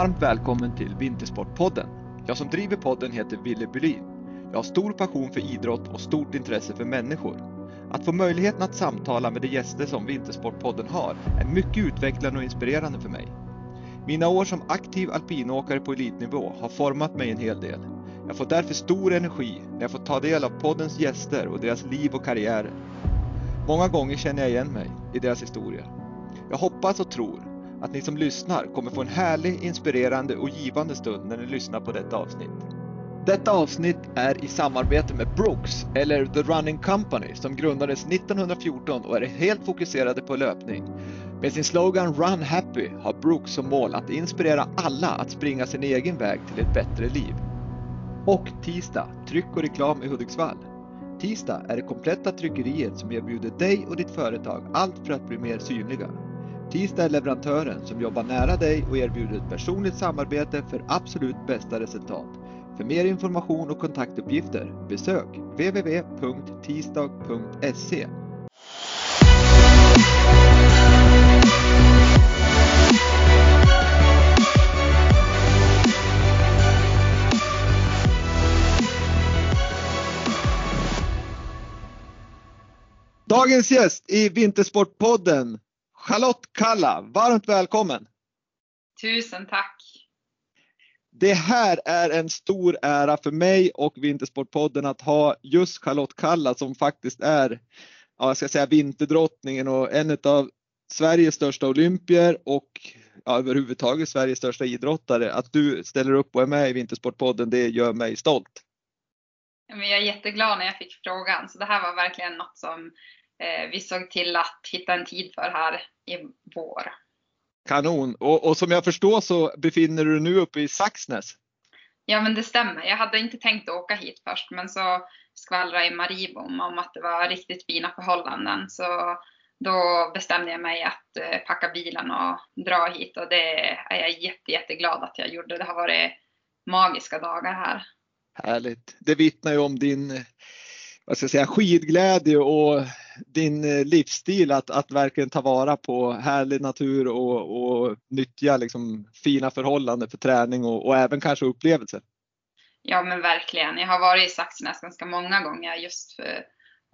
Varmt välkommen till Vintersportpodden. Jag som driver podden heter Ville Bylin. Jag har stor passion för idrott och stort intresse för människor. Att få möjligheten att samtala med de gäster som Vintersportpodden har är mycket utvecklande och inspirerande för mig. Mina år som aktiv alpinåkare på elitnivå har format mig en hel del. Jag får därför stor energi när jag får ta del av poddens gäster och deras liv och karriärer. Många gånger känner jag igen mig i deras historia. Jag hoppas och tror att ni som lyssnar kommer få en härlig, inspirerande och givande stund när ni lyssnar på detta avsnitt. Detta avsnitt är i samarbete med Brooks, eller The Running Company, som grundades 1914 och är helt fokuserade på löpning. Med sin slogan Run Happy har Brooks som mål att inspirera alla att springa sin egen väg till ett bättre liv. Och Tisdag, tryck och reklam i Hudiksvall. Tisdag är det kompletta tryckeriet som erbjuder dig och ditt företag allt för att bli mer synliga. Tisdag är leverantören som jobbar nära dig och erbjuder ett personligt samarbete för absolut bästa resultat. För mer information och kontaktuppgifter besök www.tisdag.se. Dagens gäst i Vintersportpodden, Charlotte Kalla. Varmt välkommen! Tusen tack! Det här är en stor ära för mig och Vintersportpodden att ha just Charlotte Kalla som faktiskt är, ja, jag ska säga vinterdrottningen och en av Sveriges största olympier och ja, överhuvudtaget Sveriges största idrottare. Att du ställer upp och är med i Vintersportpodden, det gör mig stolt. Jag är jätteglad när jag fick frågan, så det här var verkligen något som vi såg till att hitta en tid för här i vår. Kanon! Och, och, som jag förstår så befinner du dig nu uppe i Saxnäs? Ja men det stämmer. Jag hade inte tänkt åka hit först men så skvallrade i Maribom om att det var riktigt fina förhållanden. Så då bestämde jag mig att eh, packa bilen och dra hit och det är jag jätte, jätteglad att jag gjorde. Det har varit magiska dagar här. Härligt! Det vittnar ju om din vad ska jag säga, skidglädje och din eh, livsstil att, att verkligen ta vara på härlig natur och, och nyttja liksom fina förhållanden för träning och, och även kanske upplevelser. Ja men verkligen. Jag har varit i Saxnäs ganska många gånger just för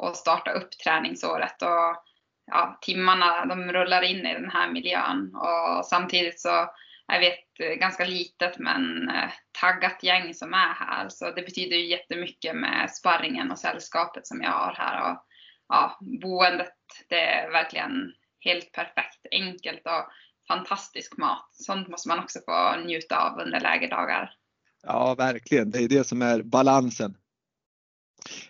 att starta upp träningsåret och ja, timmarna de rullar in i den här miljön och samtidigt så är vi ett ganska litet men eh, taggat gäng som är här. Så det betyder ju jättemycket med sparringen och sällskapet som jag har här. Och, ja, boendet, det är verkligen helt perfekt. Enkelt och fantastisk mat. Sånt måste man också få njuta av under lägerdagar. Ja, verkligen. Det är det som är balansen.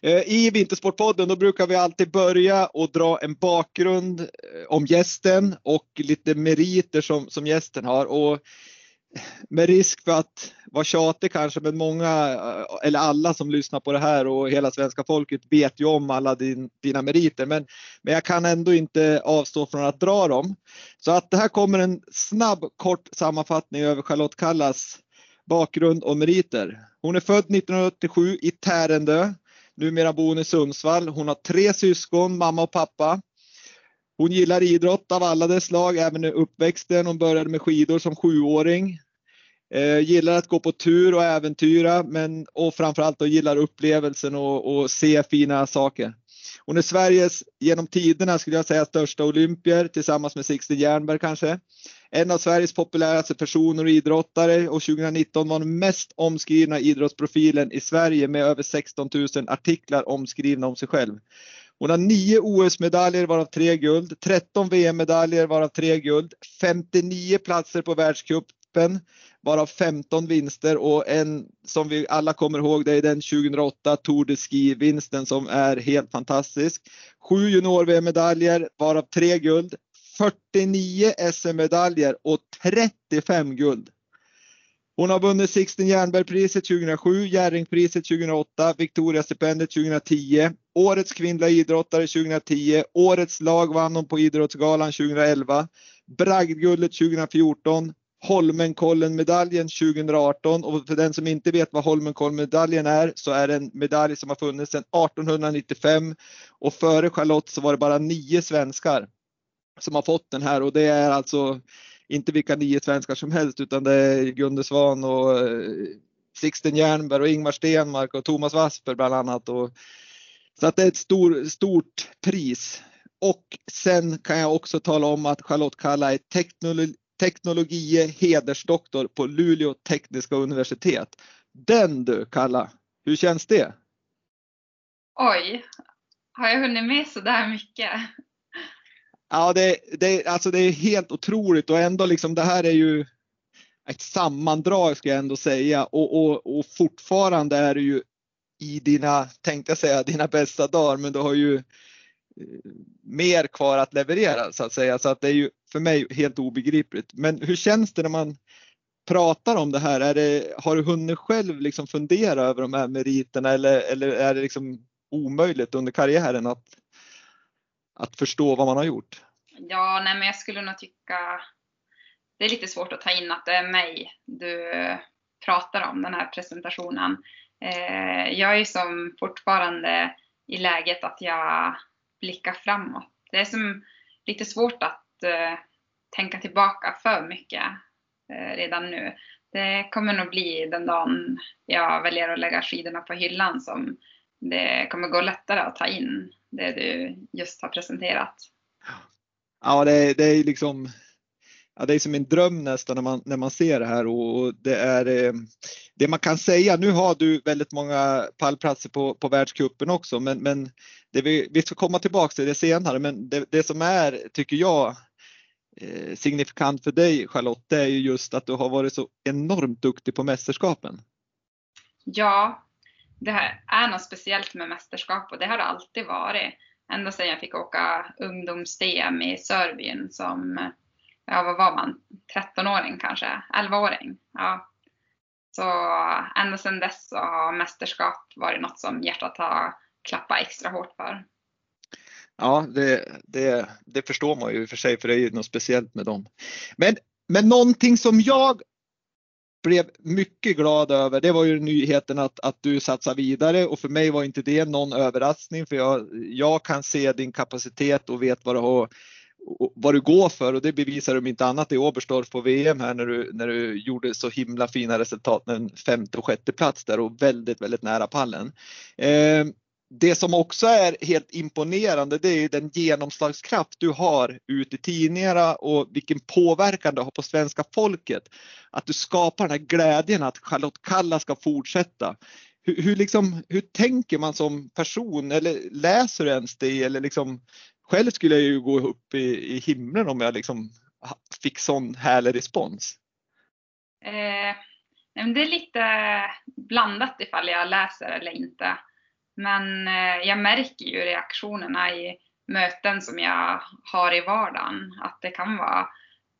Eh, I Vintersportpodden då brukar vi alltid börja och dra en bakgrund om gästen och lite meriter som, som gästen har. Och med risk för att vara tjatig kanske, men många eller alla som lyssnar på det här och hela svenska folket vet ju om alla din, dina meriter. Men, men jag kan ändå inte avstå från att dra dem. Så att det här kommer en snabb kort sammanfattning över Charlotte Kallas bakgrund och meriter. Hon är född 1987 i Tärendö Numera bor hon i Sundsvall. Hon har tre syskon, mamma och pappa. Hon gillar idrott av alla dess slag, även i uppväxten. Hon började med skidor som sjuåring. Eh, gillar att gå på tur och äventyra, men och framförallt då gillar upplevelsen och, och se fina saker. Hon är Sveriges, genom tiderna skulle jag säga, största olympier tillsammans med Sixten Jernberg kanske. En av Sveriges populäraste personer och idrottare och 2019 var den mest omskrivna idrottsprofilen i Sverige med över 16 000 artiklar omskrivna om sig själv. Hon har nio OS-medaljer varav tre guld, 13 VM-medaljer varav tre guld, 59 platser på världscup världscupen varav 15 vinster och en som vi alla kommer ihåg det är den 2008 Tour de Ski-vinsten som är helt fantastisk. Sju junior-VM-medaljer varav tre guld, 49 SM-medaljer och 35 guld. Hon har vunnit Sixten Jernberg-priset 2007, Jerringpriset 2008, Victoria-stipendiet 2010, Årets kvinnliga idrottare 2010, Årets lag vann hon på Idrottsgalan 2011, Bragdguldet 2014, Holmenkollen-medaljen 2018 och för den som inte vet vad Holmenkollen-medaljen är så är det en medalj som har funnits sedan 1895 och före Charlotte så var det bara nio svenskar som har fått den här och det är alltså inte vilka nio svenskar som helst utan det är Gunde Svan och eh, Sixten Jernberg och Ingmar Stenmark och Thomas Wasper bland annat. Och, så att det är ett stor, stort pris. Och sen kan jag också tala om att Charlotte Kalla är teknologi, teknologie hedersdoktor på Luleå tekniska universitet. Den du Kalla, hur känns det? Oj, har jag hunnit med så där mycket? Ja, det, det, alltså det är helt otroligt och ändå liksom det här är ju ett sammandrag ska jag ändå säga och, och, och fortfarande är det ju i dina, tänkte jag säga, dina bästa dagar, men du har ju eh, mer kvar att leverera så att säga. Så att det är ju för mig helt obegripligt. Men hur känns det när man pratar om det här? Är det, har du hunnit själv liksom fundera över de här meriterna eller, eller är det liksom omöjligt under karriären att, att förstå vad man har gjort? Ja, nej, men jag skulle nog tycka det är lite svårt att ta in att det är mig du pratar om, den här presentationen. Eh, jag är ju som fortfarande i läget att jag blickar framåt. Det är som lite svårt att eh, tänka tillbaka för mycket eh, redan nu. Det kommer nog bli den dagen jag väljer att lägga skidorna på hyllan som det kommer gå lättare att ta in det du just har presenterat. Ja, det, det är liksom ja, det är som en dröm nästan när man, när man ser det här och det är eh, det man kan säga. Nu har du väldigt många pallplatser på, på världscupen också, men, men det vi, vi ska komma tillbaka till det senare. Men det, det som är, tycker jag, Eh, signifikant för dig Charlotte, det är ju just att du har varit så enormt duktig på mästerskapen. Ja, det här är något speciellt med mästerskap och det har det alltid varit. Ända sedan jag fick åka ungdoms-DM i Serbien som ja vad var man, 13-åring kanske, 11-åring. Ja. Så ända sedan dess så har mästerskap varit något som hjärtat har klappat extra hårt för. Ja, det, det, det förstår man ju i och för sig, för det är ju något speciellt med dem. Men, men någonting som jag blev mycket glad över, det var ju nyheten att, att du satsar vidare och för mig var inte det någon överraskning för jag, jag kan se din kapacitet och vet vad du har vad du går för och det bevisar du om inte annat i Oberstdorf på VM här när du, när du gjorde så himla fina resultat med en femte och sjätte plats där och väldigt, väldigt nära pallen. Eh, det som också är helt imponerande det är den genomslagskraft du har ute i tidningarna och vilken påverkan du har på svenska folket. Att du skapar den här glädjen att Charlotte Kalla ska fortsätta. Hur, hur, liksom, hur tänker man som person eller läser du ens det eller liksom själv skulle jag ju gå upp i, i himlen om jag liksom fick sån härlig respons. Eh, det är lite blandat ifall jag läser eller inte. Men eh, jag märker ju reaktionerna i möten som jag har i vardagen. Att det kan vara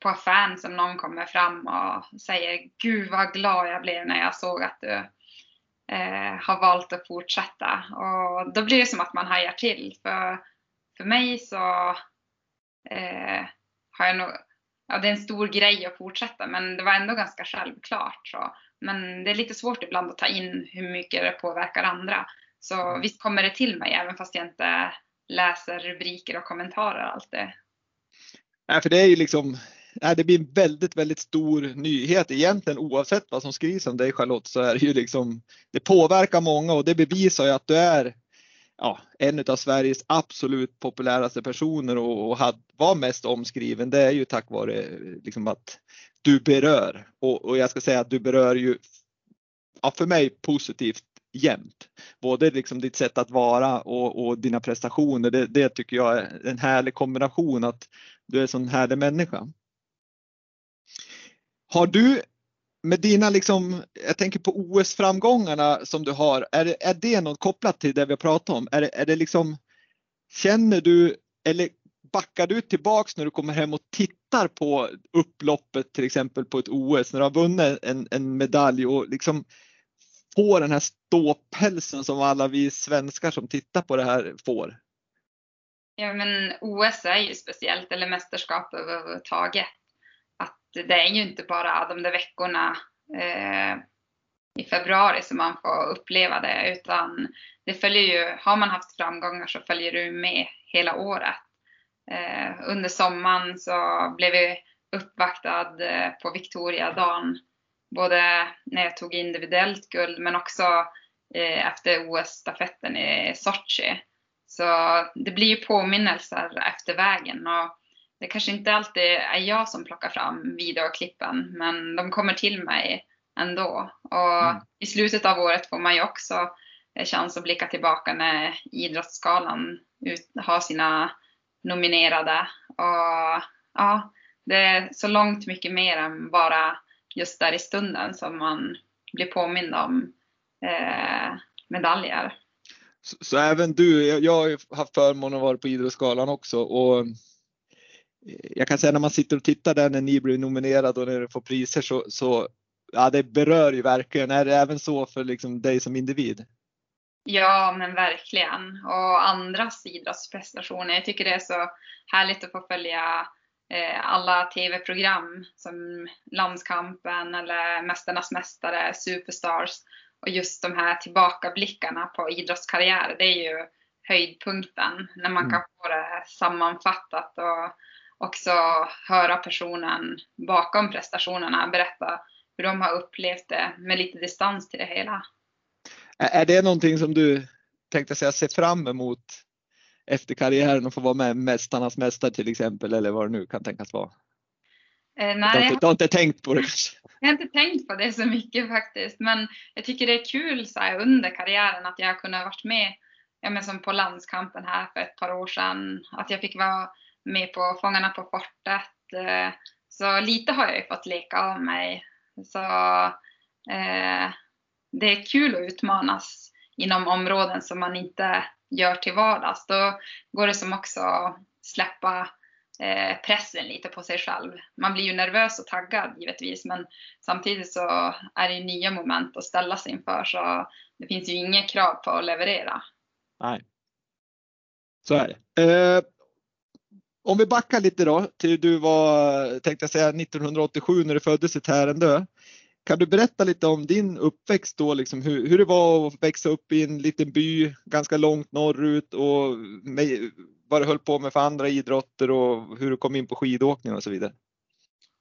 på affären som någon kommer fram och säger Gud vad glad jag blev när jag såg att du eh, har valt att fortsätta. Och då blir det som att man hajar till. För för mig så eh, har jag nog, ja det är en stor grej att fortsätta men det var ändå ganska självklart. Så. Men det är lite svårt ibland att ta in hur mycket det påverkar andra. Så mm. visst kommer det till mig även fast jag inte läser rubriker och kommentarer alltid. Nej, för det är ju liksom, det blir en väldigt, väldigt stor nyhet egentligen oavsett vad som skrivs om dig Charlotte så är det ju liksom, det påverkar många och det bevisar ju att du är ja, en av Sveriges absolut populäraste personer och, och had, var mest omskriven, det är ju tack vare liksom att du berör. Och, och jag ska säga att du berör ju, ja, för mig positivt jämt. Både liksom ditt sätt att vara och, och dina prestationer. Det, det, tycker jag är en härlig kombination att du är en sån härlig människa. Har du med dina liksom, jag tänker på OS-framgångarna som du har, är det, är det något kopplat till det vi har pratat om? Är är det liksom, känner du eller backar du tillbaks när du kommer hem och tittar på upploppet till exempel på ett OS när du har vunnit en, en medalj och liksom får den här ståpälsen som alla vi svenskar som tittar på det här får? Ja men OS är ju speciellt, eller mästerskap överhuvudtaget det är ju inte bara de där veckorna eh, i februari som man får uppleva det utan det följer ju, har man haft framgångar så följer du med hela året. Eh, under sommaren så blev vi uppvaktad eh, på Victoria-dagen. Både när jag tog individuellt guld men också eh, efter OS-stafetten i Sochi. Så det blir ju påminnelser efter vägen. Och det kanske inte alltid är jag som plockar fram videoklippen, men de kommer till mig ändå. Och mm. i slutet av året får man ju också chans att blicka tillbaka när Idrottsgalan ut, har sina nominerade. Och ja, det är så långt mycket mer än bara just där i stunden som man blir påmind om eh, medaljer. Så, så, även du, jag, jag har haft förmånen att vara på Idrottsgalan också och eh, jag kan säga när man sitter och tittar där när ni blir nominerade och när du får priser så, så ja, det berör ju verkligen. Är det även så för liksom dig som individ? Ja, men verkligen. Och andras idrottsprestationer. Jag tycker det är så härligt att få följa alla tv-program som Landskampen eller Mästarnas Mästare, Superstars. Och just de här tillbakablickarna på idrottskarriär, det är ju höjdpunkten. När man mm. kan få det sammanfattat och också höra personen bakom prestationerna berätta hur de har upplevt det med lite distans till det hela. Är det någonting som du tänkte säga ser fram emot efter karriären och få vara med Mästarnas mästare till exempel eller vad det nu kan tänkas vara? Eh, nej, du, har inte, du har inte tänkt på det? Jag har inte tänkt på det så mycket faktiskt, men jag tycker det är kul så här, under karriären att jag har kunnat varit med, ja, men som på landskampen här för ett par år sedan, att jag fick vara med på Fångarna på fortet. Eh, så lite har jag ju fått leka av mig. Så eh, det är kul att utmanas inom områden som man inte gör till vardags. Då går det som också att släppa eh, pressen lite på sig själv. Man blir ju nervös och taggad givetvis men samtidigt så är det nya moment att ställa sig inför så det finns ju inget krav på att leverera. Nej. Så är det. Eh, om vi backar lite då till du var, tänkte jag säga 1987 när du föddes i Tärendö. Kan du berätta lite om din uppväxt då, liksom hur, hur det var att växa upp i en liten by ganska långt norrut och med, vad du höll på med för andra idrotter och hur du kom in på skidåkning och så vidare?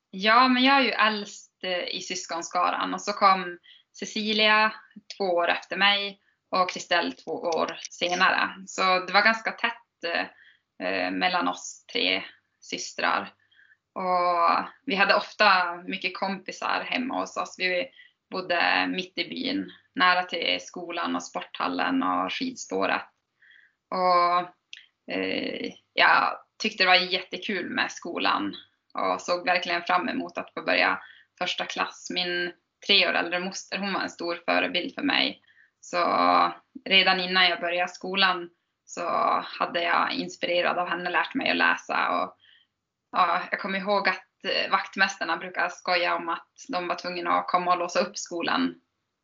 Ja, men jag är ju äldst eh, i syskonskaran och så kom Cecilia två år efter mig och Kristel två år senare. Så det var ganska tätt eh, eh mellan oss tre systrar. Och vi hade ofta mycket kompisar hemma hos oss. Vi bodde mitt i byn, nära till skolan och sporthallen och skidspåret. Och eh, jag tyckte det var jättekul med skolan och såg verkligen fram emot att få börja första klass. Min tre år äldre moster, hon var en stor förebild för mig. Så redan innan jag började skolan så hade jag inspirerad av henne lärt mig att läsa och ja, jag kommer ihåg att eh, vaktmästarna brukar skoja om att de var tvungna att komma och låsa upp skolan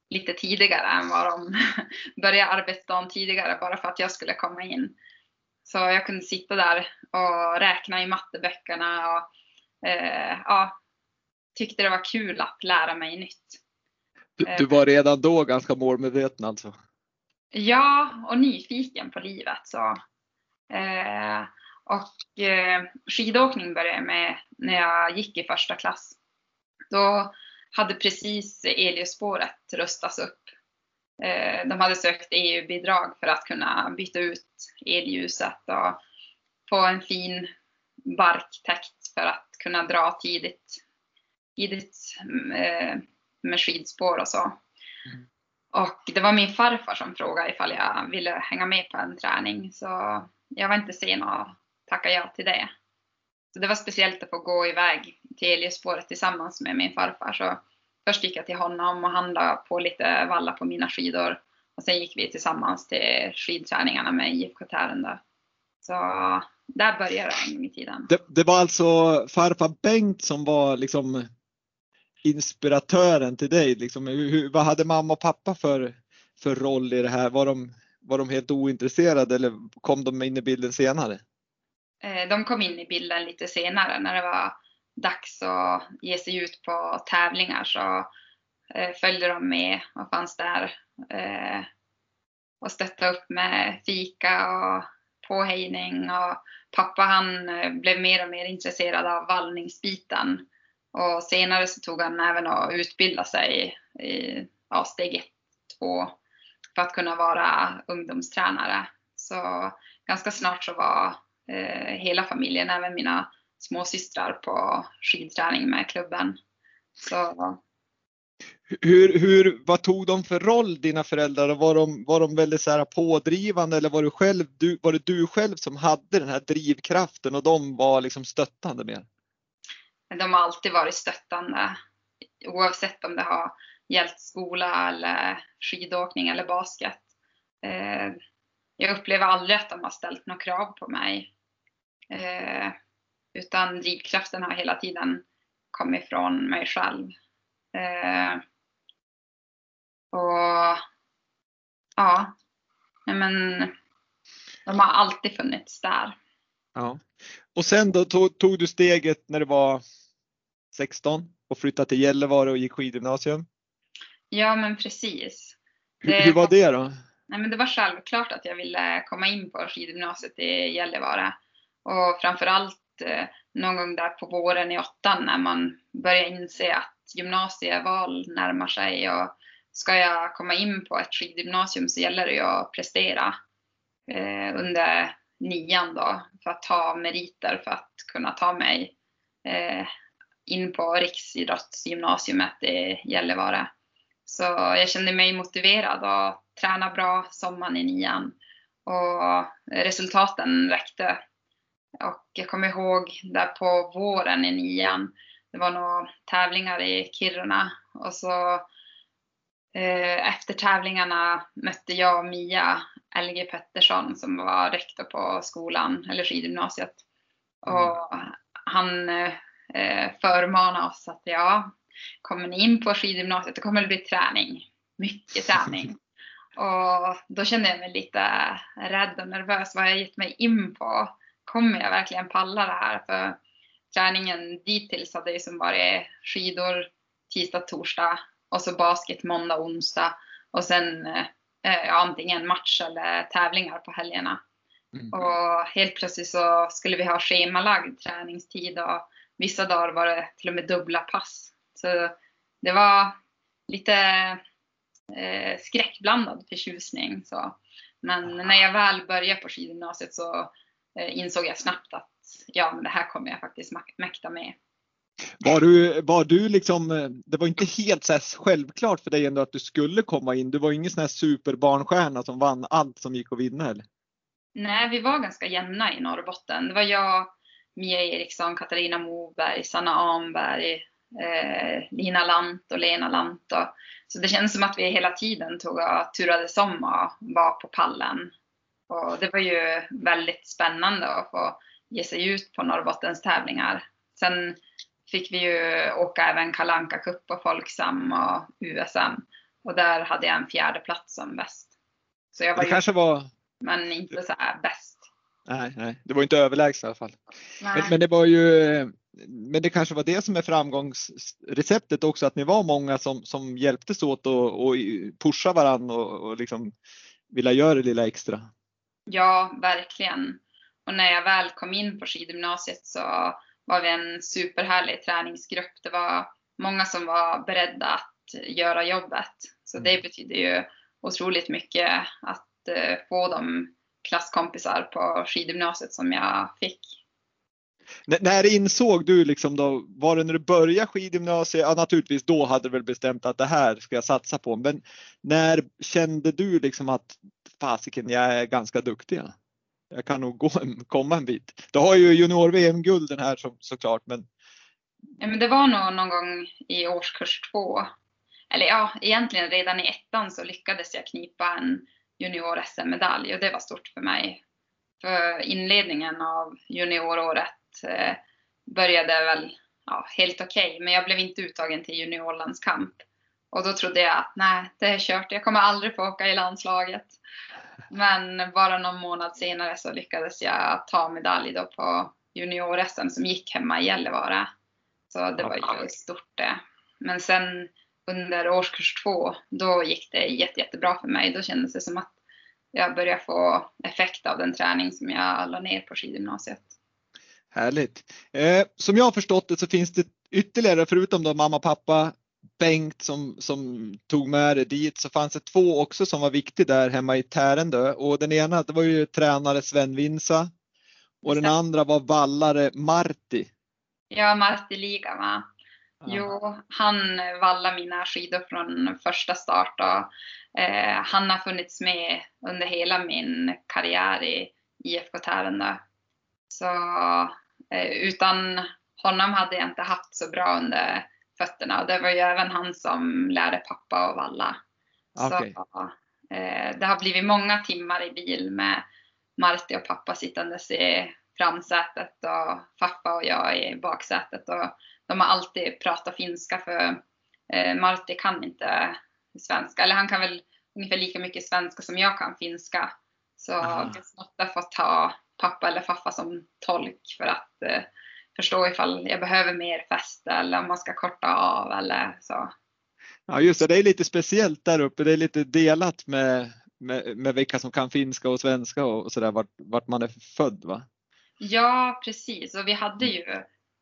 lite tidigare än vad de började arbetsdagen tidigare bara för att jag skulle komma in. Så jag kunde sitta där och räkna i matteböckerna och eh, ja, tyckte det var kul att lära mig nytt. Du, du var redan då ganska målmedveten alltså? Ja, och nyfiken på livet. Så, eh, och eh, skidåkning började jag med när jag gick i första klass. Då hade precis Eliusspåret rustats upp. Eh, de hade sökt EU-bidrag för att kunna byta ut elljuset och få en fin barktäkt för att kunna dra tidigt, tidigt eh, med skidspår och så. Mm. Och det var min farfar som frågade ifall jag ville hänga med på en träning. Så jag var inte sen att tacka ja till det. Så det var speciellt att få gå iväg till Eljespåret tillsammans med min farfar. Så först gick jag till honom och handlade på lite valla på mina skidor. Och sen gick vi tillsammans till skidträningarna med IFK Tärendö. Så där började det en gång i tiden. Det, det, var alltså farfar Bengt som var liksom inspiratören till dig? Liksom, hur, vad hade mamma och pappa för, för roll i det här? Var de, var de helt ointresserade eller kom de in i bilden senare? Eh, de kom in i bilden lite senare när det var dags att ge sig ut på tävlingar så eh, följde de med och fanns där eh, och stöttade upp med fika och påhejning och pappa han blev mer och mer intresserad av vallningsbiten. Och senare så tog han även och utbilda sig i ja, steg 1, 2 för att kunna vara ungdomstränare. Så ganska snart så var eh, hela familjen, även mina småsystrar på skidträning med klubben. Så hur, hur, vad tog de för roll dina föräldrar? Var de, var de väldigt så här pådrivande eller var, du själv, du, var det du själv som hade den här drivkraften och de var liksom stöttande med? De har alltid varit stöttande oavsett om det har gällt skola eller skidåkning eller basket. Jag upplever aldrig att de har ställt några krav på mig. Eh, utan drivkraften har hela tiden kommit från mig själv. Eh, och ja, men de har alltid funnits där. Ja. Och sen då tog, tog du steget när du var 16 och flyttade till Gällivare och gick skidgymnasium? Ja, men precis. Hur, hur var det då? Nej, men det var självklart att jag ville komma in på skidgymnasiet i Gällivare. Och framförallt eh, någon gång där på våren i åttan när man börjar inse att gymnasieval närmar sig och ska jag komma in på ett skidgymnasium så gäller det ju att prestera eh, under nian då för att ta meriter för att kunna ta mig eh, in på riksidrottsgymnasiet i Gällivare. Så jag kände mig motiverad och träna bra sommaren i nian och resultaten räckte. Och jag kommer ihåg där på våren i nian, det var några tävlingar i Kiruna och så eh, efter tävlingarna mötte jag och Mia LG Pettersson som var rektor på skolan, eller skidgymnasiet. Och han eh, förmanade oss att ja, kommer ni in på skidgymnasiet då kommer det bli träning. Mycket träning. Och då kände jag mig lite rädd och nervös. Vad har jag gett mig in på? Kommer jag verkligen palla det här? För träningen dittills hade ju som varit skidor tisdag, torsdag och så basket måndag, onsdag och sen eh, antingen match eller tävlingar på helgerna. Mm. Och helt plötsligt så skulle vi ha schemalagd träningstid och vissa dagar var det till och med dubbla pass. Så det var lite eh, skräckblandad förtjusning. Så. Men när jag väl började på skidgymnasiet så eh, insåg jag snabbt att ja, men det här kommer jag faktiskt mäkta med. Var du, var du liksom, eh, det var inte helt så självklart för dig ändå att du skulle komma in. Du var ingen sån här superbarnstjärna som vann allt som gick att vinna eller? Nej, vi var ganska jämna i Norrbotten. Det var jag, Mia Eriksson, Katarina Moberg, Sanna Amberg, eh, Lina Lant och Lena Lant. Och, så det känns som att vi hela tiden tog och turades om och var på pallen. Och det var ju väldigt spännande att få ge sig ut på Norrbottens tävlingar. Sen fick vi ju åka även Kalanka Cup och Folksam och USM. Och där hade jag en fjärde plats som bäst. Så jag var det ju, kanske var... Men inte så här bäst. Nej, nej, det var inte överlägset i alla fall. Men, men, det var ju, men det kanske var det som är framgångsreceptet också, att ni var många som, som hjälptes åt och, och pusha varandra och, och liksom vilja göra det lilla extra. Ja, verkligen. Och när jag väl kom in på skidgymnasiet så var vi en superhärlig träningsgrupp. Det var många som var beredda att göra jobbet. Så det mm. betyder ju otroligt mycket att uh, få de klasskompisar på skidgymnasiet som jag fick. N när insåg du liksom då, var det när du började skidgymnasiet? Ja naturligtvis då hade du väl bestämt att det här ska jag satsa på. Men när kände du liksom att fasiken, jag är ganska duktig? Jag kan nog gå, komma en bit. Du har ju junior-VM-gulden här som, såklart. Men... Ja, men det var nog någon gång i årskurs två. Eller ja, egentligen redan i ettan så lyckades jag knipa en junior-SM-medalj och det var stort för mig. För inledningen av junioråret eh, började väl ja, helt okej, okay, men jag blev inte uttagen till juniorlandskamp. Och då trodde jag att nej, det är kört, jag kommer aldrig få åka i landslaget. Men bara någon månad senare så lyckades jag ta medalj då på junior-SM som gick hemma i Gällivare. Så det var ju stort det. Men sen under årskurs två, då gick det jätte, jättebra för mig. Då kändes det som att jag började få effekt av den träning som jag la ner på skidgymnasiet. Härligt. Eh, som jag har förstått det så finns det ytterligare, förutom då mamma, pappa, Bengt som, som tog med dig dit, så fanns det två också som var viktiga där hemma i Tärendö och den ena det var ju tränare Sven Vinsa och den andra var vallare Marti. Ja, Marti Liga va? Jo, han vallade mina skidor från första start och eh, han har funnits med under hela min karriär i IFK Tärendö. Så utan honom hade jag inte haft så bra under fötterna och det var ju även han som lärde pappa att valla. Okay. Så eh, det har blivit många timmar i bil med Marti och pappa sittandes i framsätet och pappa och jag i baksätet och de har alltid pratat finska för eh, Marti kan inte svenska, eller han kan väl ungefär lika mycket svenska som jag kan finska. Så har fått ta pappa eller pappa som tolk för att eh, förstå ifall jag behöver mer fäste eller om man ska korta av eller så. Ja just det, det är lite speciellt där uppe. Det är lite delat med, med, med vilka som kan finska och svenska och sådär vart, vart man är född va? Ja precis och vi hade ju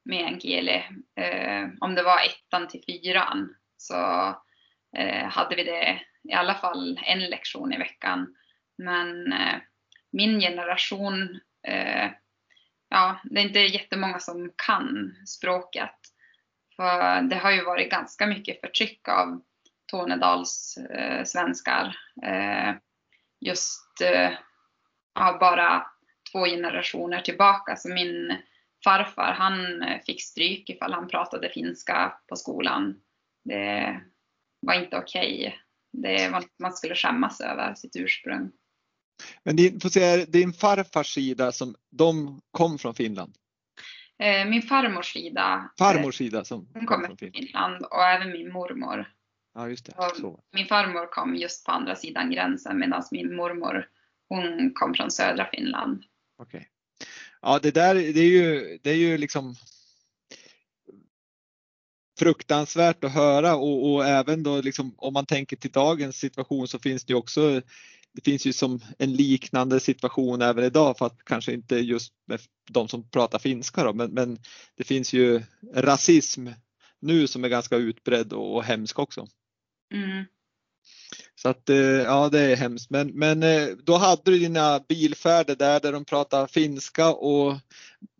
med Enkeli, eh, om det var ettan till fyran så eh, hade vi det i alla fall en lektion i veckan. Men eh, min generation Eh, ja, det är inte jättemånga som kan språket. För det har ju varit ganska mycket förtryck av Tornedals eh, svenskar. Eh, just eh, ja, bara två generationer tillbaka. Så min farfar han fick stryk ifall han pratade finska på skolan. Det var inte okej. Okay. Det var man skulle skämmas över sitt ursprung. Men din, får säga, din farfars sida, som, de kom från Finland? Eh, min farmors sida. Farmors sida som hon kommer från Finland. Och även min mormor. Ja, just det. Min farmor kom just på andra sidan gränsen medan min mormor hon kom från södra Finland. Okej. Okay. Ja, det där det är ju, det är ju liksom fruktansvärt att höra och, och även då liksom, om man tänker till dagens situation så finns det också det finns ju som en liknande situation även idag för att kanske inte just med de som pratar finska då, men, men det finns ju rasism nu som är ganska utbredd och, och hemsk också. Mm. Så att eh, ja, det är hemskt. Men, men eh, då hade du dina bilfärder där, där de pratade finska och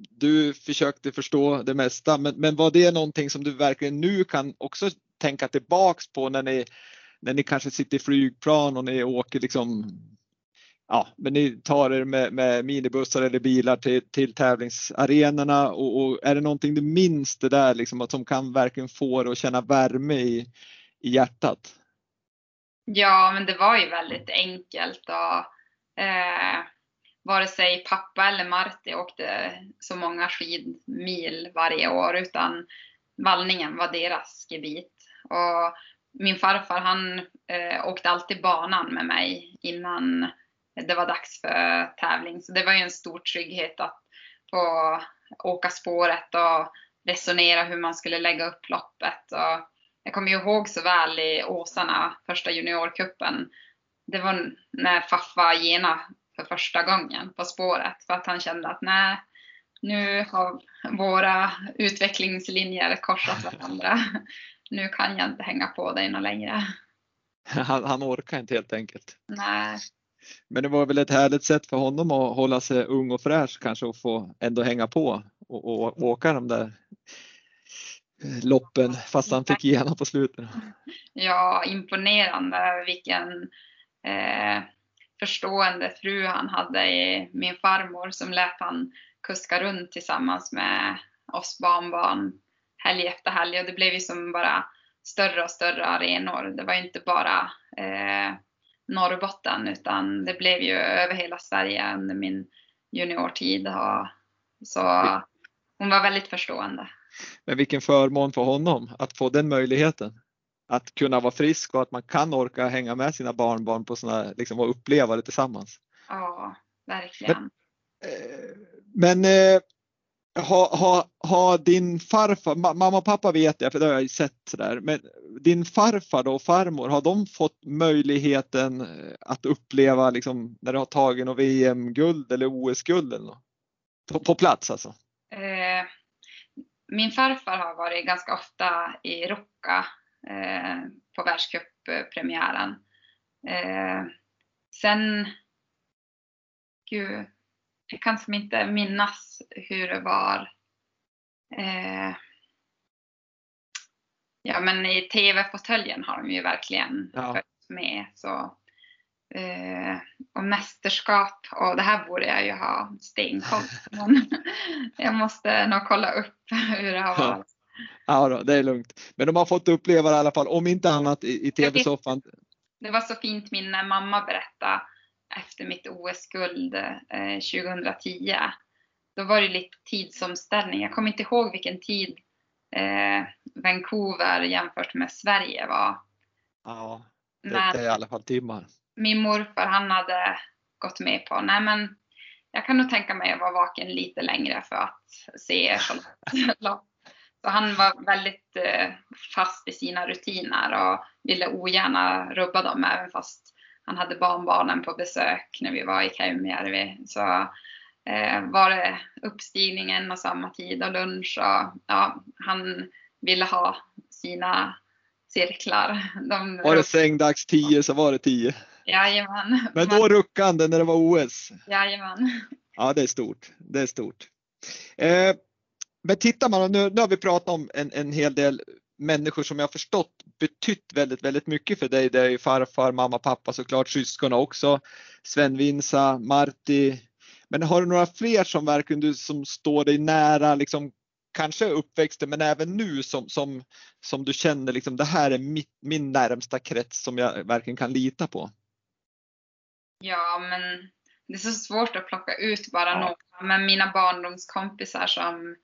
du försökte förstå det mesta. Men, men var det någonting som du verkligen nu kan också tänka tillbaks på när ni när ni kanske sitter i flygplan och ni åker liksom Ja, men ni tar er med, med minibussar eller bilar till, till tävlingsarenorna och, och, är det någonting du minns det där liksom att som kan verkligen få dig att känna värme i, i hjärtat? Ja, men det var ju väldigt enkelt och eh, vare sig pappa eller Marti åkte så många skidmil varje år utan vallningen var deras gebit. Och min farfar han eh, åkte alltid banan med mig innan det var dags för tävling. Så det var ju en stor trygghet att få åka spåret och resonera hur man skulle lägga upp loppet. Och jag kommer ihåg så väl i Åsarna, första juniorkuppen. Det var när Faffa gena för första gången på spåret för att han kände att nej, nu har våra utvecklingslinjer korsat varandra nu kan jag inte hänga på dig något längre. Han, han orkar inte helt enkelt. Nej. Men det var väl ett härligt sätt för honom att hålla sig ung och fräsch kanske och få ändå hänga på och, och åka de där loppen fast han fick igenom på slutet. Ja, imponerande vilken eh, förstående fru han hade i min farmor som lät han kuska runt tillsammans med oss barnbarn helg efter helg och det blev ju som bara större och större arenor. Det var inte bara eh, Norrbotten utan det blev ju över hela Sverige under min juniortid. Och, så hon var väldigt förstående. Men vilken förmån för honom att få den möjligheten. Att kunna vara frisk och att man kan orka hänga med sina barnbarn på såna, liksom, och uppleva det tillsammans. Ja, verkligen. Men, eh, men har ha, ha din farfar, mamma och pappa vet jag för det har jag ju sett sådär, men din farfar då och farmor, har de fått möjligheten eh, att uppleva liksom när du har tagit något VM-guld eller OS-guld eller något? På, på plats alltså? Eh, min farfar har varit ganska ofta i Rocca eh, på världscuppremiären. Eh, sen, gud, jag kan som inte minnas hur det var. Eh, ja men i TV-fåtöljen har de ju verkligen ja. följt med. Så, eh, och mästerskap, och det här borde jag ju ha stenkoll men jag måste nog kolla upp hur det har varit. Ja, då, det är lugnt. Men de har fått uppleva det i alla fall, om inte annat i, i TV-soffan. Det var så fint minne mamma berättade efter mitt OS-guld eh, 2010. Då var det lite tidsomställning. Jag kommer inte ihåg vilken tid eh, Vancouver jämfört med Sverige var. Ja, det, är i alla fall timmar. Min morfar han hade gått med på, nej men jag kan nog tänka mig att vara vaken lite längre för att se Så han var väldigt eh, fast i sina rutiner och ville ogärna rubba dem även fast han hade barnbarnen på besök när vi var i Käymijärvi. Så eh, var det uppstigningen och samma tid och lunch och ja, han ville ha sina cirklar. De var det sängdags 10 så var det 10. Jajamän. Men då ruckade när det var OS? Jajamän. Ja, det är stort. Det är stort. Eh, men tittar man, nu, nu har vi pratat om en, en hel del människor som jag förstått betytt väldigt, väldigt mycket för dig. Det är ju farfar, mamma, pappa såklart, syskon också. Sven Vinsa, Marti. Men har du några fler som verkligen du, som står dig nära, liksom, kanske uppväxten men även nu som, som, som du känner liksom, det här är mitt, min närmsta krets som jag verkligen kan lita på? Ja, men det är så svårt att plocka ut bara ja. några. Men mina barndomskompisar som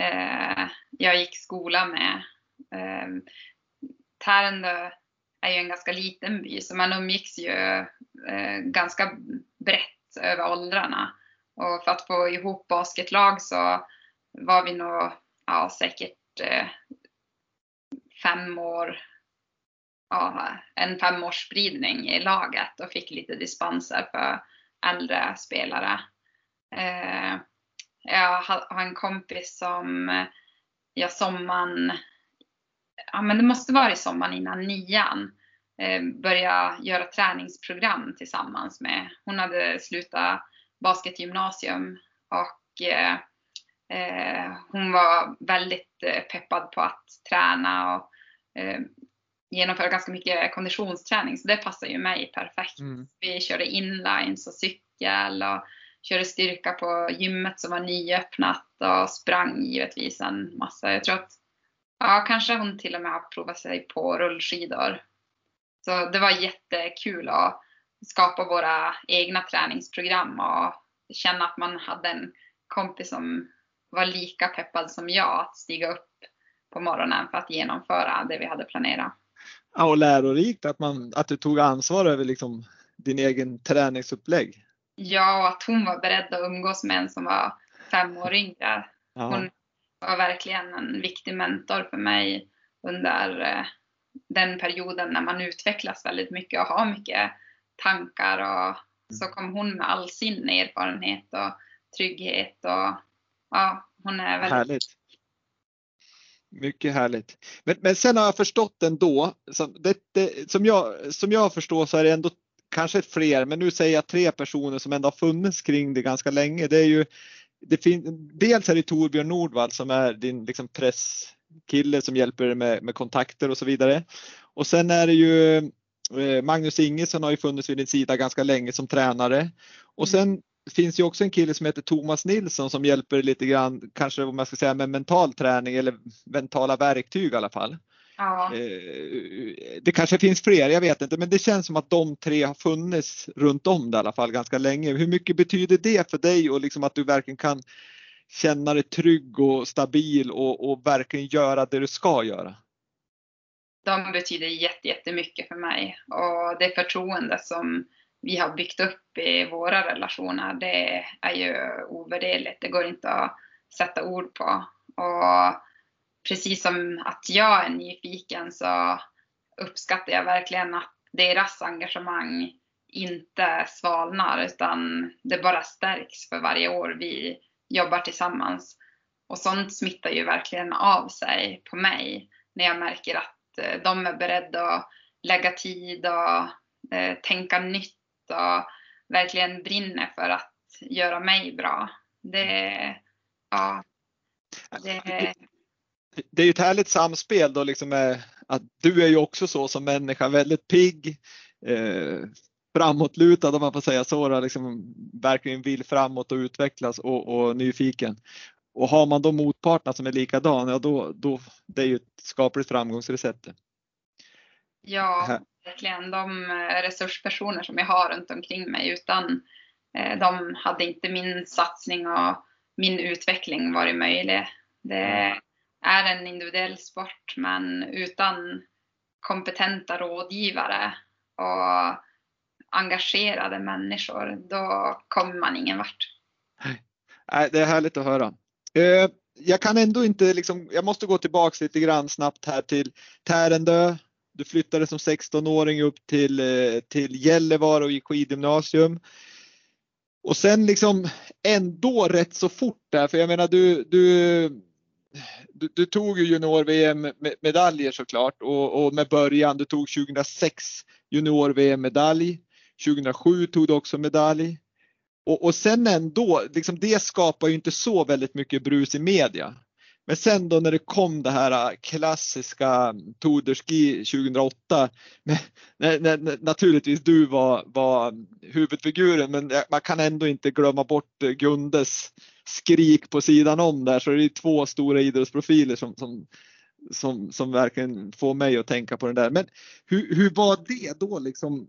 eh, jag gick skola med eh, Tärendö är ju en ganska liten by så man umgicks ju eh, ganska brett över åldrarna. Och för att få ihop basketlag så var vi nog ja, säkert eh, fem år, ja, en femårsspridning i laget och fick lite dispenser för äldre spelare. Eh, jag har en kompis som jag sommaren ja men det måste vara i sommaren innan nian, eh, börja göra träningsprogram tillsammans med. Hon hade slutat basketgymnasium och eh, eh, hon var väldigt eh, peppad på att träna och eh, genomföra ganska mycket konditionsträning så det passar ju mig perfekt. Mm. Vi körde inlines och cykel och körde styrka på gymmet som var nyöppnat och sprang givetvis en massa. Jag tror att Ja, kanske hon till och med har provat sig på rullskidor. Så det var jättekul att skapa våra egna träningsprogram och känna att man hade en kompis som var lika peppad som jag att stiga upp på morgonen för att genomföra det vi hade planerat. Ja, och lärorikt att, man, att du tog ansvar över liksom din egen träningsupplägg. Ja, och att hon var beredd att umgås med en som var fem år yngre. Hon var verkligen en viktig mentor för mig under eh, den perioden när man utvecklas väldigt mycket och har mycket tankar och så mm. kom hon med all sin erfarenhet och trygghet och ja, hon är väldigt Härligt. Mycket härligt. Men, men sen har jag förstått ändå, som, det, det, som, jag, som jag förstår så är det ändå kanske fler, men nu säger jag tre personer som ändå har funnits kring det ganska länge. Det är ju det fin, dels är det Torbjörn Nordvall som är din liksom, presskille som hjälper dig med, med kontakter och så vidare. Och sen är det ju eh, Magnus Ingesson har ju funnits vid din sida ganska länge som tränare. Och mm. sen finns ju också en kille som heter Thomas Nilsson som hjälper lite grann, kanske om man ska säga med mental träning eller mentala verktyg i alla fall. Ja. Eh, det kanske finns fler, jag vet inte, men det känns som att de tre har funnits runt om det i alla fall ganska länge. Hur mycket betyder det för dig och liksom att du verkligen kan känna dig trygg och stabil och, och verkligen göra det du ska göra? De betyder jättemycket för mig och det förtroende som vi har byggt upp i våra relationer, det är ju ovärderligt. Det går inte att sätta ord på. Och precis som att jag är nyfiken så uppskattar jag verkligen att deras engagemang inte svalnar utan det bara stärks för varje år vi jobbar tillsammans. Och sånt smittar ju verkligen av sig på mig när jag märker att eh, de är beredda att lägga tid och eh, tänka nytt och verkligen brinner för att göra mig bra. Det, ja, det... det är ju ett härligt samspel då liksom med att du är ju också så som människa, väldigt pigg, eh, framåtlutad om man får säga så, liksom verkligen vill framåt och utvecklas och, och nyfiken. Och har man då motparterna som är likadana, ja då, då det är ju ett skapligt framgångsrecept. Ja, verkligen. De resurspersoner som jag har runt omkring mig, utan eh, de hade inte min satsning och min utveckling varit möjlig. Det är en individuell sport, men utan kompetenta rådgivare och engagerade människor, då kommer man ingen vart. Nej, det är härligt att höra. Eh, jag kan ändå inte, liksom, jag måste gå tillbaks lite grann snabbt här till Tärendö. Du flyttade som 16-åring upp till, eh, till Gällivare och gick skidgymnasium. Och sen liksom ändå rätt så fort där, för jag menar du, du, du, du tog ju junior-VM medaljer såklart och, och med början, du tog 2006 junior-VM medalj. 2007 tog du också medalj. Och, och sen ändå, liksom det skapar ju inte så väldigt mycket brus i media. Men sen då när det kom det här äh, klassiska Tour de Ski 2008, med, när, när, naturligtvis du var, var huvudfiguren, men man kan ändå inte glömma bort äh, Gundes skrik på sidan om där, så det är två stora idrottsprofiler som, som, som, som verkligen får mig att tänka på det där. Men hur, hur var det då liksom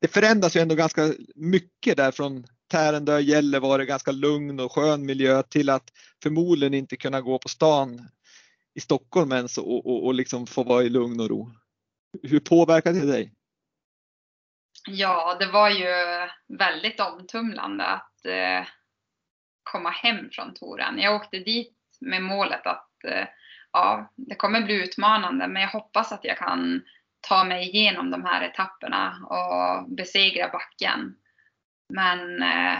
det förändras ju ändå ganska mycket där från Tärendö, Gällivare, ganska lugn och skön miljö till att förmodligen inte kunna gå på stan i Stockholm ens och, och, och liksom få vara i lugn och ro. Hur påverkade det dig? Ja, det var ju väldigt omtumlande att eh, komma hem från touren. Jag åkte dit med målet att eh, ja, det kommer bli utmanande, men jag hoppas att jag kan ta mig igenom de här etapperna och besegra backen. Men eh,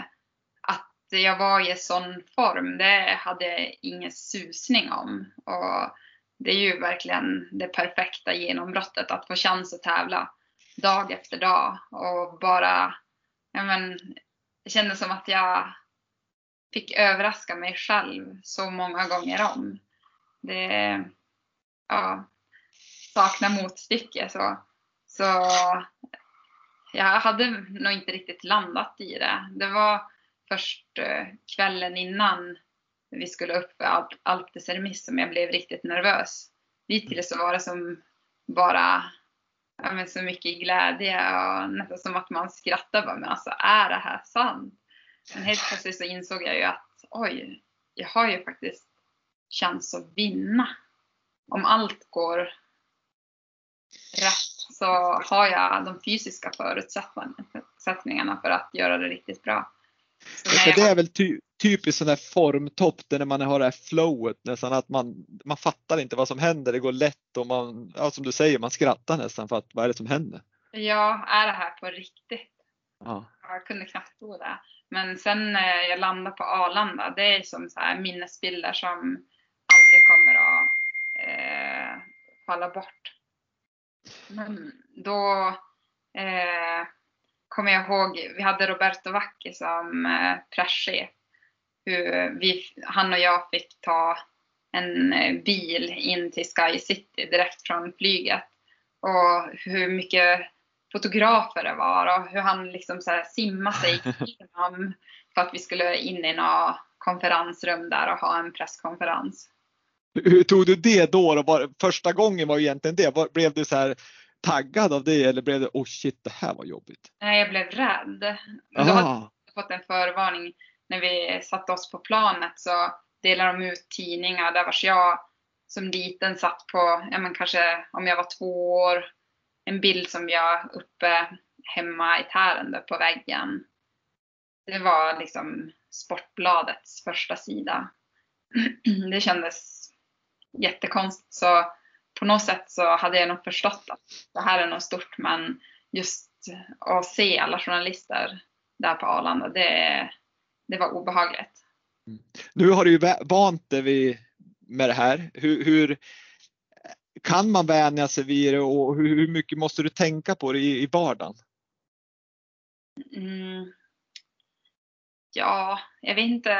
att jag var i sån form, det hade jag ingen susning om. Och det är ju verkligen det perfekta genombrottet, att få chans att tävla dag efter dag och bara, ja men, det kändes som att jag fick överraska mig själv så många gånger om. Det, ja, saknar motstycke. Så, så jag hade nog inte riktigt landat i det. Det var först eh, kvällen innan vi skulle upp för Alp de Cermis som jag blev riktigt nervös. Dittills så var det som bara ja, men så mycket glädje och nästan som att man skrattar bara, men alltså är det här sant? Men helt plötsligt så insåg jag ju att oj, jag har ju faktiskt chans att vinna. Om allt går rätt så har jag de fysiska förutsättningarna för att göra det riktigt bra. Ja, det är väl ty typiskt sån där formtopp där man har det här flowet nästan att man, man fattar inte vad som händer, det går lätt och man, ja, som du säger, man skrattar nästan för att vad är det som händer? Ja, är det här på riktigt? Ja. Jag kunde knappt tro det. Men sen när jag landade på Arlanda, det är som så här minnesbilder som aldrig kommer att eh, falla bort. Men då eh, kommer jag ihåg, vi hade Roberto Vacchi som eh, presschef. Vi, han och jag fick ta en eh, bil in till Sky City direkt från flyget. Och hur mycket fotografer det var och hur han liksom så simmade sig igenom för att vi skulle in i något konferensrum där och ha en presskonferens. Hur tog du det då? då? Var, första gången var egentligen det. Var, blev du så här taggad av det eller blev det oh shit det här var jobbigt? Nej, jag blev rädd. Då hade jag fått en förvarning när vi satte oss på planet så delade de ut tidningar där vars jag som liten satt på, ja men kanske om jag var två år, en bild som jag uppe hemma i Tärendö på väggen. Det var liksom Sportbladets första sida. Det kändes jättekonstigt. Så på något sätt så hade jag nog förstått att det här är något stort men just att se alla journalister där på Arlanda, det, det var obehagligt. Mm. Nu har du ju vant dig med det här. Hur, hur, kan man vänja sig vid det och hur, hur mycket måste du tänka på det i, i vardagen? Mm. Ja, jag vet inte.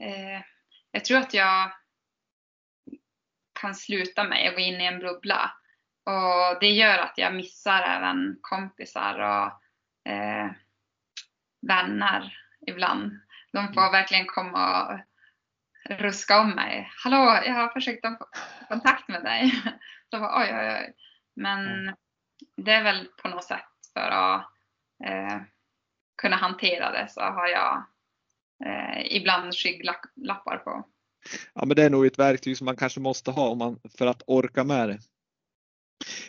Eh, jag tror att jag kan sluta mig och gå in i en bubbla. Och det gör att jag missar även kompisar och eh, vänner ibland. De får mm. verkligen komma och ruska om mig. Hallå, jag har försökt få kontakt med dig. Så bara, oj, oj, oj. Men mm. det är väl på något sätt för att eh, kunna hantera det så har jag eh, ibland skygglappar på. Ja, men det är nog ett verktyg som man kanske måste ha om man, för att orka med det.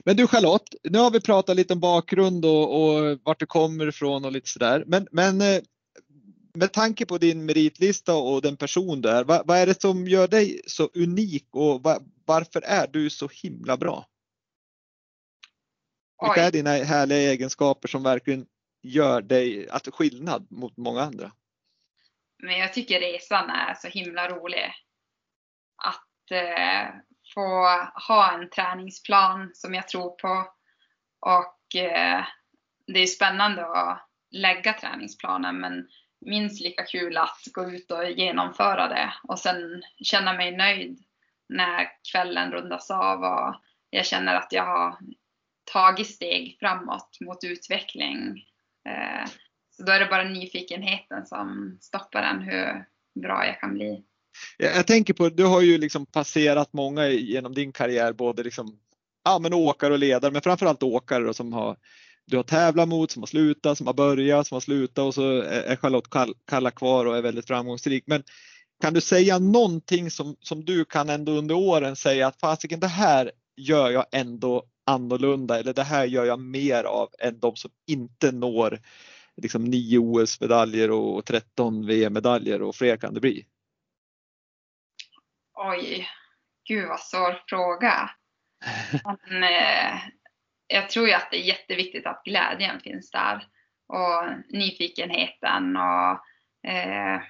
Men du Charlotte, nu har vi pratat lite om bakgrund och, och vart du kommer ifrån och lite sådär. Men, men eh, med tanke på din meritlista och den person du är, vad, vad är det som gör dig så unik och var, varför är du så himla bra? Vilka är dina härliga egenskaper som verkligen gör dig att skillnad mot många andra? Men jag tycker resan är så himla rolig. Att eh, få ha en träningsplan som jag tror på. Och eh, det är spännande att lägga träningsplanen men minst lika kul att gå ut och genomföra det och sen känna mig nöjd när kvällen rundas av och jag känner att jag har tagit steg framåt mot utveckling. Eh, så då är det bara nyfikenheten som stoppar en hur bra jag kan bli. Jag tänker på, du har ju liksom passerat många genom din karriär, både liksom, ja, men åkare och ledare, men framförallt åkare då, som har, du har tävlat mot, som har slutat, som har börjat, som har slutat och så är Charlotte Kalla kvar och är väldigt framgångsrik. Men kan du säga någonting som, som du kan ändå under åren säga att fasiken det här gör jag ändå annorlunda eller det här gör jag mer av än de som inte når liksom 9 OS-medaljer och 13 VM-medaljer och fler kan det bli? Oj, gud vad svår fråga. Men, eh, jag tror ju att det är jätteviktigt att glädjen finns där och nyfikenheten och eh,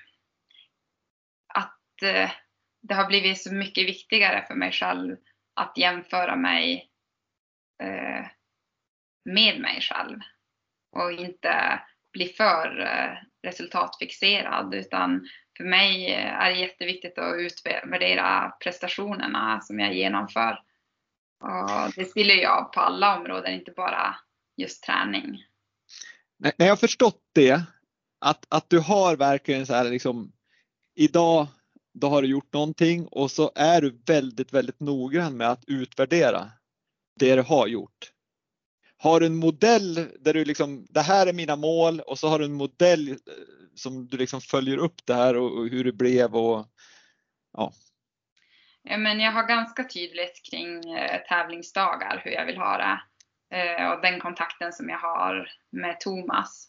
att eh, det har blivit så mycket viktigare för mig själv att jämföra mig eh, med mig själv och inte bli för eh, resultatfixerad utan för mig eh, är det jätteviktigt att utvärdera prestationerna som jag genomför. Och det spiller ju av på alla områden, inte bara just träning. När jag har förstått det, att, att du har verkligen så här liksom, idag då har du gjort någonting och så är du väldigt, väldigt noggrann med att utvärdera det du har gjort. Har du en modell där du liksom, det här är mina mål och så har du en modell eh, som du liksom följer upp det här och, och hur det blev och ja. ja men jag har ganska tydligt kring eh, tävlingsdagar hur jag vill ha det eh, och den kontakten som jag har med Thomas.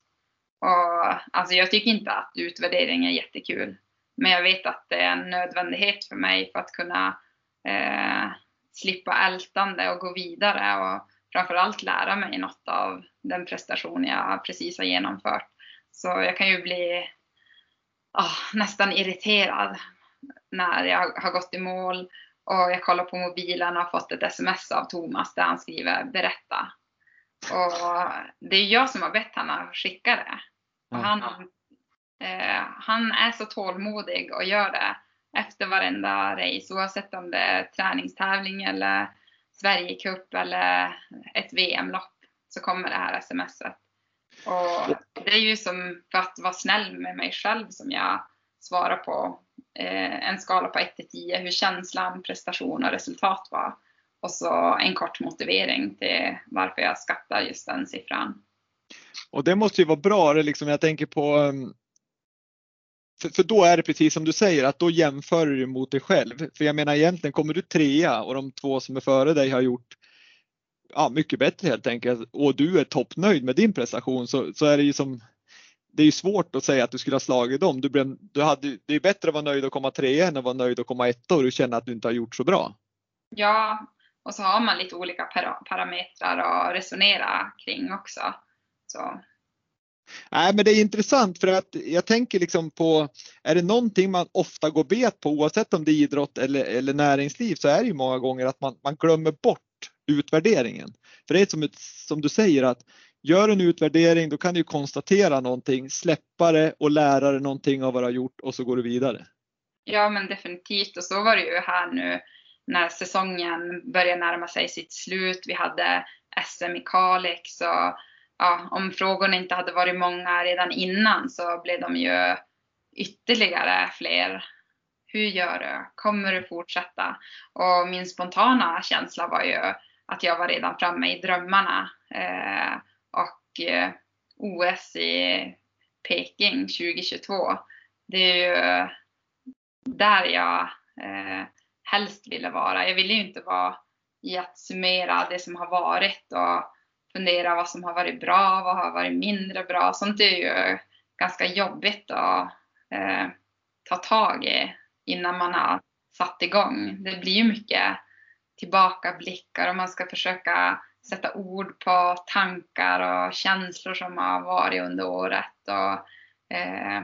Och, alltså jag tycker inte att utvärdering är jättekul. Men jag vet att det är en nödvändighet för mig för att kunna eh, slippa ältande och gå vidare och framförallt lära mig något av den prestation jag precis har genomfört. Så jag kan ju bli oh, nästan irriterad när jag har gått i mål och jag kollar på mobilen och har fått ett sms av Thomas där han skriver berätta. Och det är jag som har bett honom skicka det. Och han, eh, han är så tålmodig och gör det efter varenda race oavsett om det är träningstävling eller Sverigecup eller ett VM-lopp så kommer det här smset. Och det är ju som för att vara snäll med mig själv som jag svarar på eh, en skala på 1 till 10 hur känslan, prestation och resultat var. Och så en kort motivering till varför jag skattar just den siffran. Och det måste ju vara bra, det liksom, jag tänker på um, för, för, då är det precis som du säger att då jämför du mot dig själv. För jag menar egentligen kommer du trea och de två som är före dig har gjort ja, mycket bättre helt enkelt och du är toppnöjd med din prestation så, så är det ju som det är ju svårt att säga att du skulle ha slagit dem. Du, blev, du hade, det är bättre att vara nöjd att komma trea än att vara nöjd att komma etta och du känner att du inte har gjort så bra. Ja, och så har man lite olika parametrar att resonera kring också. Så. Nej, men det är intressant för att jag tänker liksom på, är det någonting man ofta går bet på oavsett om det är idrott eller, eller näringsliv så är det ju många gånger att man, man glömmer bort utvärderingen. För det är som, ett, som du säger att gör en utvärdering då kan du konstatera någonting, släppa det och lära dig någonting av vad du har gjort och så går du vidare. Ja men definitivt och så var det ju här nu när säsongen börjar närma sig sitt slut. Vi hade SM i Kalix och ja, om frågorna inte hade varit många redan innan så blev de ju ytterligare fler. Hur gör du? Kommer du fortsätta? Och min spontana känsla var ju att jag var redan framme i drömmarna. Eh, och eh, OS i Peking 2022, det är ju där jag eh, helst ville vara. Jag ville ju inte vara i att summera det som har varit och fundera vad som har varit bra, vad har varit mindre bra. Sånt är ju ganska jobbigt att eh, ta tag i innan man har satt igång. Det blir ju mycket tillbakablickar och man ska försöka sätta ord på tankar och känslor som har varit under året. Och, eh,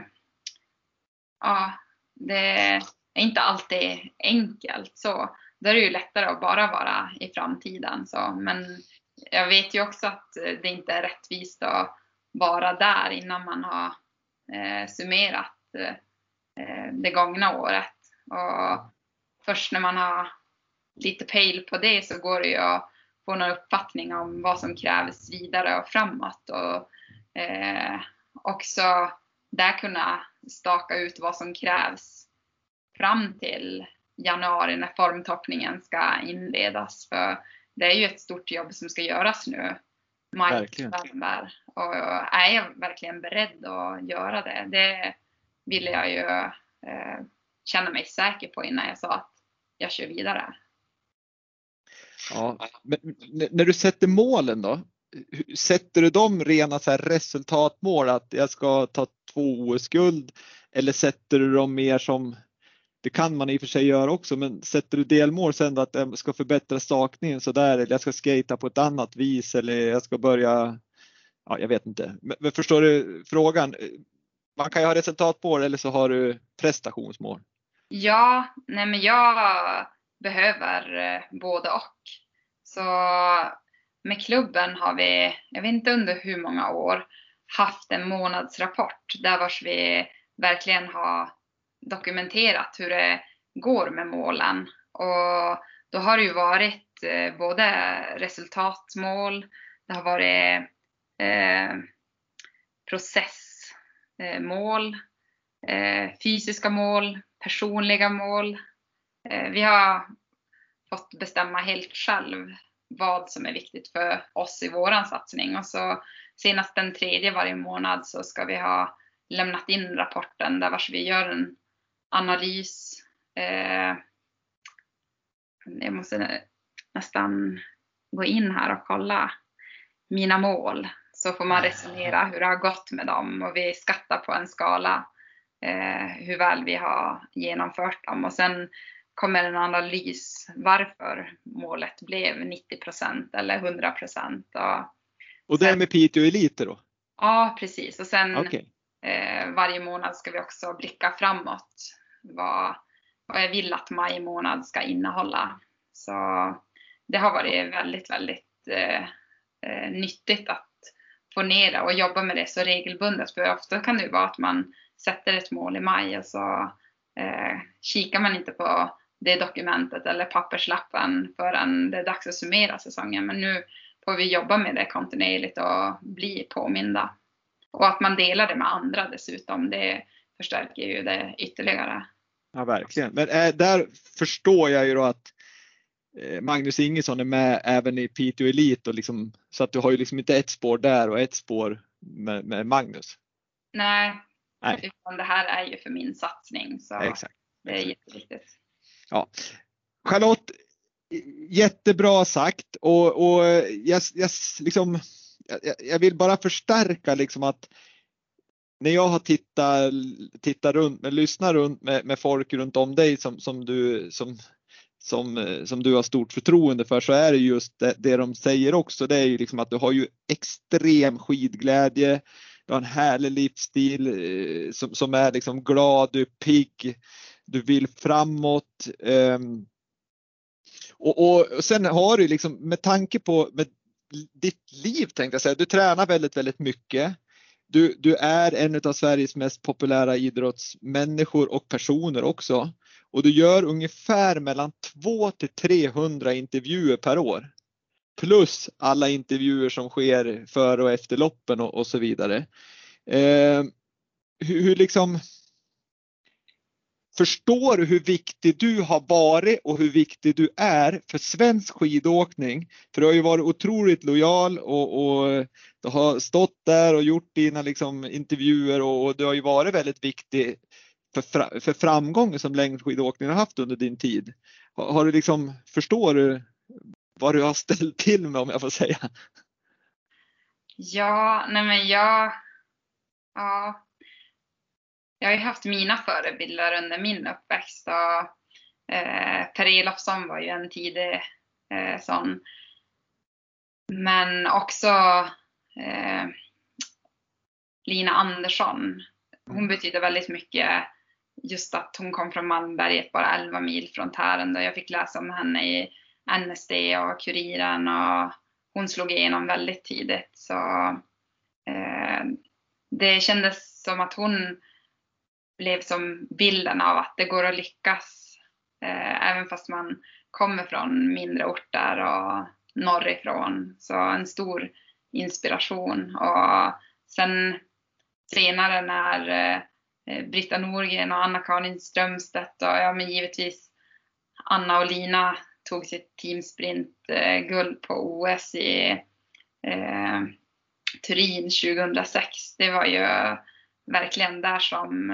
ja, det är inte alltid enkelt så. Då är det ju lättare att bara vara i framtiden. Så. Men jag vet ju också att eh, det inte är rättvist att vara där innan man har eh, summerat eh, det gångna året. Och först när man har lite pejl på det så går det ju att få någon uppfattning om vad som krävs vidare och framåt. Och eh, också där kunna staka ut vad som krävs fram till januari när formtoppningen ska inledas. För det är ju ett stort jobb som ska göras nu. November. Och är jag verkligen beredd att göra det? Det ville jag ju eh, känna mig säker på innan jag sa att jag kör vidare. Ja, men när du sätter målen då? Sätter du dem rena så resultatmål att jag ska ta två OS-guld eller sätter du dem mer som det kan man i och för sig göra också, men sätter du delmål sen att jag ska förbättra stakningen så där eller jag ska skata på ett annat vis eller jag ska börja, ja jag vet inte. Men förstår du frågan? Man kan ju ha resultatmål eller så har du prestationsmål. Ja, nej men jag behöver eh, både och. Så med klubben har vi, jag vet inte under hur många år, haft en månadsrapport där vars vi verkligen har dokumenterat hur det går med målen. Och då har det ju varit eh, både resultatmål, det har varit eh, processmål, eh, fysiska mål, personliga mål. Eh, vi har fått bestämma helt själv vad som är viktigt för oss i våran satsning. Och så senast den tredje varje månad så ska vi ha lämnat in rapporten där vars vi gör en analys. Eh, jag måste nästan gå in här och kolla mina mål. Så får man resonera hur det har gått med dem och vi skattar på en skala eh, hur väl vi har genomfört dem. Och sen kommer en analys varför målet blev 90% eller 100 Och, och det är med Piteå Elite då? Ja, precis. Och sen okay. eh, varje månad ska vi också blicka framåt vad, vad jag vill att maj månad ska innehålla. Så det har varit väldigt, väldigt eh, eh, nyttigt att få ner det och jobba med det så regelbundet. För ofta kan det ju vara att man sätter ett mål i maj och så eh, kikar man inte på det dokumentet eller papperslappen förrän det är dags att summera säsongen. Men nu får vi jobba med det kontinuerligt och bli påminda. Och att man delar det med andra dessutom, det förstärker ju det ytterligare. Ja, verkligen. Men äh, där förstår jag ju då att eh, Magnus Ingesson är med även i Piteå Elite och liksom, så att du har ju liksom inte ett spår där och ett spår med, med Magnus. Nej, Nej. Utan det här är ju för min satsning så Exakt. det är jätteviktigt. Ja. Charlotte, jättebra sagt och, och jag, jag, liksom, jag, jag vill bara förstärka liksom att när jag har tittat, tittat runt, lyssnat runt med, med folk runt om dig som, som, du, som, som, eh, som du har stort förtroende för så är det just det, det de säger också. Det är ju liksom att du har ju extrem skidglädje. Du har en härlig livsstil eh, som, som är liksom glad, du är pigg, du vill framåt. Um, och, och, sen har du liksom med tanke på med ditt liv tänkte jag säga, du tränar väldigt, väldigt mycket. Du, du är en av Sveriges mest populära idrottsmänniskor och personer också. Och du gör ungefär mellan 2 till 300 intervjuer per år. Plus alla intervjuer som sker före och efter loppen och, och så vidare. Eh, hur, hur liksom Förstår du hur viktig du har varit och hur viktig du är för svensk skidåkning? För du har ju varit otroligt lojal och, och du har stått där och gjort dina liksom intervjuer och, och du har ju varit väldigt viktig för, för framgången som längdskidåkningen har haft under din tid. Har, har, du liksom, förstår du vad du har ställt till med om jag får säga? Ja, nej men jag, ja, jag har ju haft mina förebilder under min uppväxt och eh, Per Elofsson var ju en tidig eh, sån. Men också eh, Lina Andersson. Hon mm. betyder väldigt mycket. Just att hon kom från Malmberget, bara 11 mil från Tärendö. Jag fick läsa om henne i NSD och Kuriren och hon slog igenom väldigt tidigt. Så eh, det kändes som att hon blev som bilden av att det går att lyckas eh, även fast man kommer från mindre orter och norrifrån. Så en stor inspiration. Och sen senare när eh, Britta Norgren och Anna-Karin Strömstedt och ja, men givetvis Anna och Lina tog sitt teamsprint eh, guld på OS i eh, Turin 2006. Det var ju verkligen där som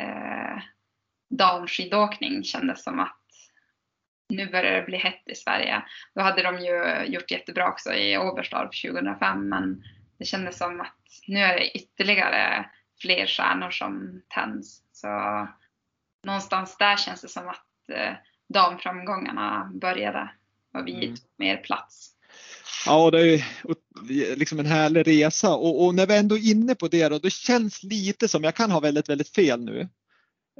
eh, damskidåkning kändes som att nu börjar det bli hett i Sverige. Då hade de ju gjort jättebra också i Oberstdorf 2005 men det kändes som att nu är det ytterligare fler stjärnor som tänds. Så någonstans där känns det som att eh, damframgångarna började och vi mm. tog mer plats. Ja, det är liksom en härlig resa och, och, när vi ändå är inne på det då, det känns lite som, jag kan ha väldigt, väldigt fel nu,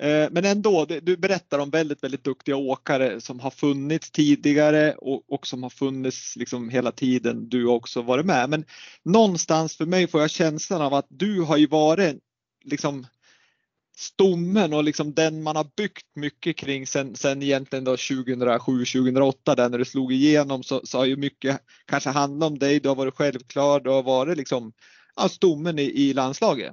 eh, men ändå, du berättar om väldigt, väldigt duktiga åkare som har funnits tidigare och, och som har funnits liksom hela tiden du också varit med. Men någonstans för mig får jag känslan av att du har ju varit liksom stommen och liksom den man har byggt mycket kring sen, sen egentligen då 2007-2008 där när du slog igenom så, så har ju mycket kanske handlat om dig, du har varit självklar, du har varit liksom ja, stommen i, i landslaget.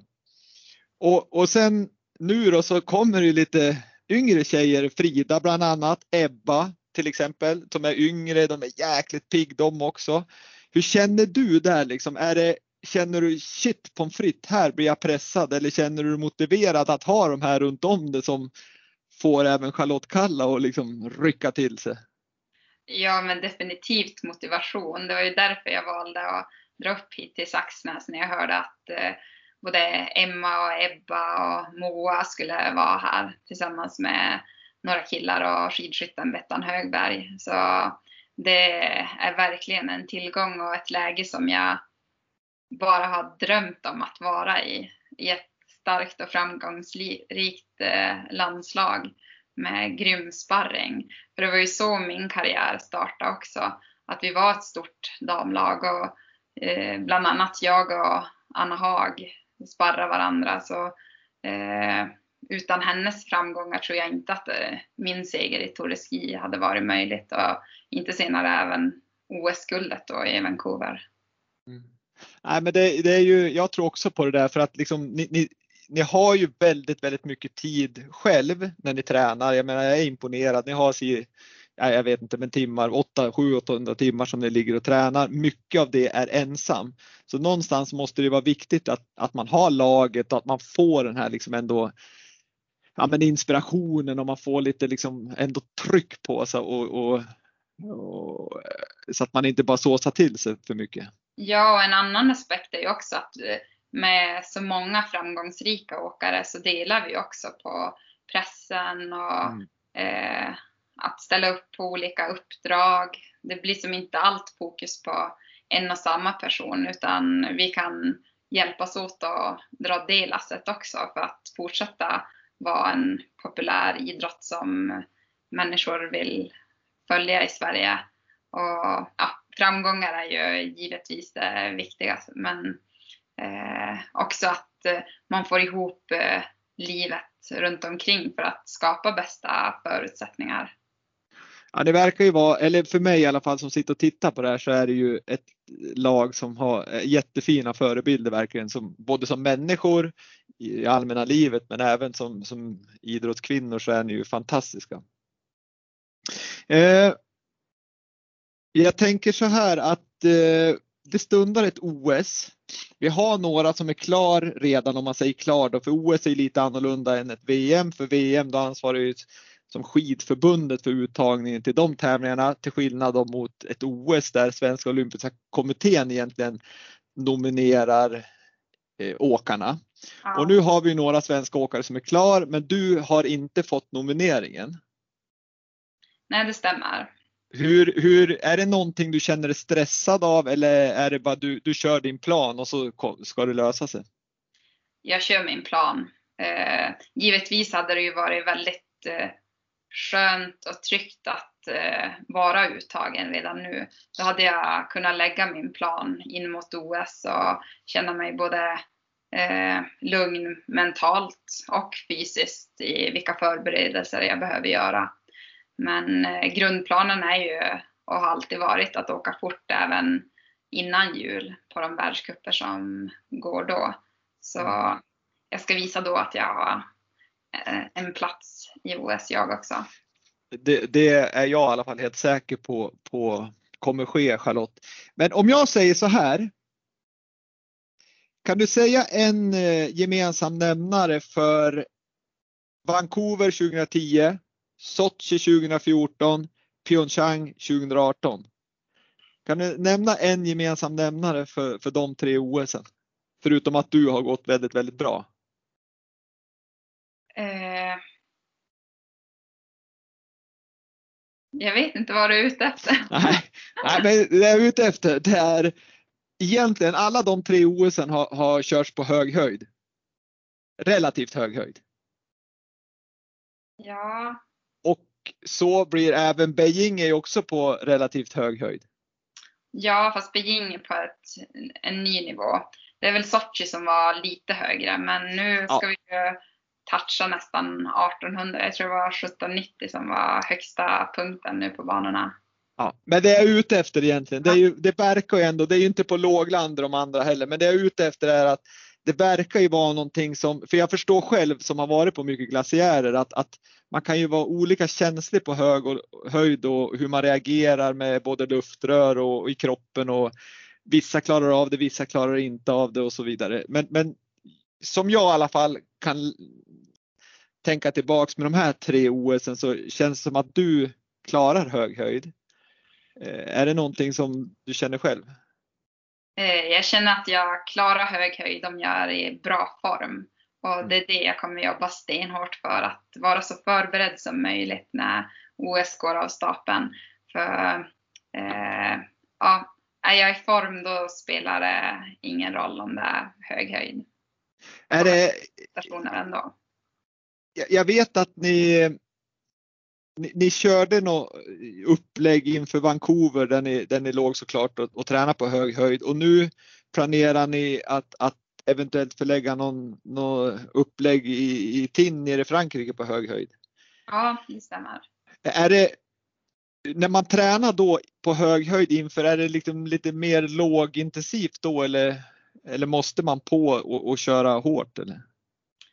Och, och sen nu då så kommer det lite yngre tjejer, Frida bland annat, Ebba till exempel, som är yngre, de är jäkligt pigg de också. Hur känner du där liksom? Är det, känner du shit pommes frites, här blir jag pressad eller känner du dig motiverad att ha de här runt om det som får även Charlotte Kalla att liksom rycka till sig? Ja, men definitivt motivation. Det var ju därför jag valde att dra upp hit till Saxnäs när jag hörde att eh, både Emma och Ebba och Moa skulle vara här tillsammans med några killar och skidskytten Bettan Högberg. Så det är verkligen en tillgång och ett läge som jag bara har drömt om att vara i, i ett starkt och framgångsrikt eh, landslag med grym sparring. För det var ju så min karriär startade också. Att vi var ett stort damlag och eh, bland annat jag och Anna Haag sparrade varandra. Så eh, utan hennes framgångar tror jag inte att eh, min seger i Tour de Ski hade varit möjligt och inte senare även OS-guldet då i Vancouver. Mm. Nej, men det, det, är ju, jag tror också på det där för att liksom, ni, ni, ni, har ju väldigt, väldigt mycket tid själv när ni tränar. Jag menar, jag är imponerad. Ni har si, jag vet inte, men timmar, 8-7-800 timmar som ni ligger och tränar. Mycket av det är ensam. Så någonstans måste det vara viktigt att, att man har laget och att man får den här liksom ändå ja, men inspirationen och man får lite liksom ändå tryck på sig och, och, och så att man inte bara såsar till sig för mycket. Ja, och en annan aspekt är ju också att eh, med så många framgångsrika åkare så delar vi också på pressen och mm. eh, att ställa upp på olika uppdrag. Det blir som inte allt fokus på en och samma person utan vi kan hjälpas åt att dra det lasset också för att fortsätta vara en populär idrott som människor vill följa i Sverige. Och ja, framgångar är ju givetvis eh, det viktigaste men eh, också att eh, man får ihop eh, livet runt omkring för att skapa bästa förutsättningar. Ja, det verkar ju vara, eller för mig i alla fall som sitter och tittar på det här så är det ju ett lag som har eh, jättefina förebilder verkligen, som, både som människor i allmänna livet men även som, som idrottskvinnor så är ni ju fantastiska. Eh, jag tänker så här att eh, det stundar ett OS. Vi har några som är klar redan om man säger klar då, för OS är lite annorlunda än ett VM. För VM då ansvarar ju som skidförbundet för uttagningen till de tävlingarna till skillnad mot ett OS där Svenska olympiska kommittén egentligen nominerar eh, åkarna. Ja. Och nu har vi några svenska åkare som är klar men du har inte fått nomineringen. Nej det stämmer. Hur, hur, är det någonting du känner dig stressad av eller är det bara du, du kör din plan och så ska det lösa sig? Jag kör min plan. Eh, givetvis hade det ju varit väldigt eh, skönt och tryggt att eh, vara uttagen redan nu. Då hade jag kunnat lägga min plan in mot OS och känna mig både eh, lugn mentalt och fysiskt i vilka förberedelser jag behöver göra. Men eh, grundplanen är ju och har alltid varit att åka fort även innan jul på de världscuper som går då. Så mm. jag ska visa då att jag har eh, en plats i OS jag också. Det, det, är jag i alla fall helt säker på, på kommer ske Charlotte. Men om jag säger så här. Kan du säga en eh, gemensam nämnare för Vancouver 2010, Sochi 2014, Pyeongchang 2018. Kan du nämna en gemensam nämnare för, för de tre OSen? Förutom att du har gått väldigt, väldigt bra. Eh, jag vet inte vad du är ute efter. nej, nej, men det jag är ute efter det är egentligen alla de tre OSen har, har körts på hög höjd. Relativt hög höjd. Ja, så blir även Beijing är också på relativt hög höjd. Ja, fast Beijing är på ett, en ny nivå. Det är väl Sochi som var lite högre, men nu ska ja. vi ju toucha nästan 1800. Jag tror det var 1790 som var högsta punkten nu på banorna. Ja, men det jag är ute efter egentligen, det, är ju, det verkar ju ändå, det är ju inte på lågland de andra heller, men det jag är ute efter är att det verkar ju vara någonting som, för jag förstår själv som har varit på mycket glaciärer att, att man kan ju vara olika känslig på hög och, höjd och hur man reagerar med både luftrör och, och, i kroppen och vissa klarar av det, vissa klarar inte av det och så vidare. Men, men som jag i alla fall kan tänka tillbaks med de här tre OSen så känns det som att du klarar hög höjd. Eh, är det någonting som du känner själv? Eh, jag känner att jag klarar hög höjd om jag är i bra form. Och mm. det är det jag kommer jobba stenhårt för, att vara så förberedd som möjligt när OS går av stapeln. För eh, ja, är jag i form då spelar det ingen roll om det är hög höjd. Är det... ändå. Jag vet att ni, ni, ni körde något upplägg inför Vancouver där ni, där ni låg såklart och, och tränade på hög höjd och nu planerar ni att, att eventuellt förlägga någon, någon upplägg i, i Tinn nere i Frankrike på hög höjd? Ja, det stämmer. Är det, när man tränar då på hög höjd inför, är det liksom lite mer lågintensivt då eller, eller måste man på och, och köra hårt eller?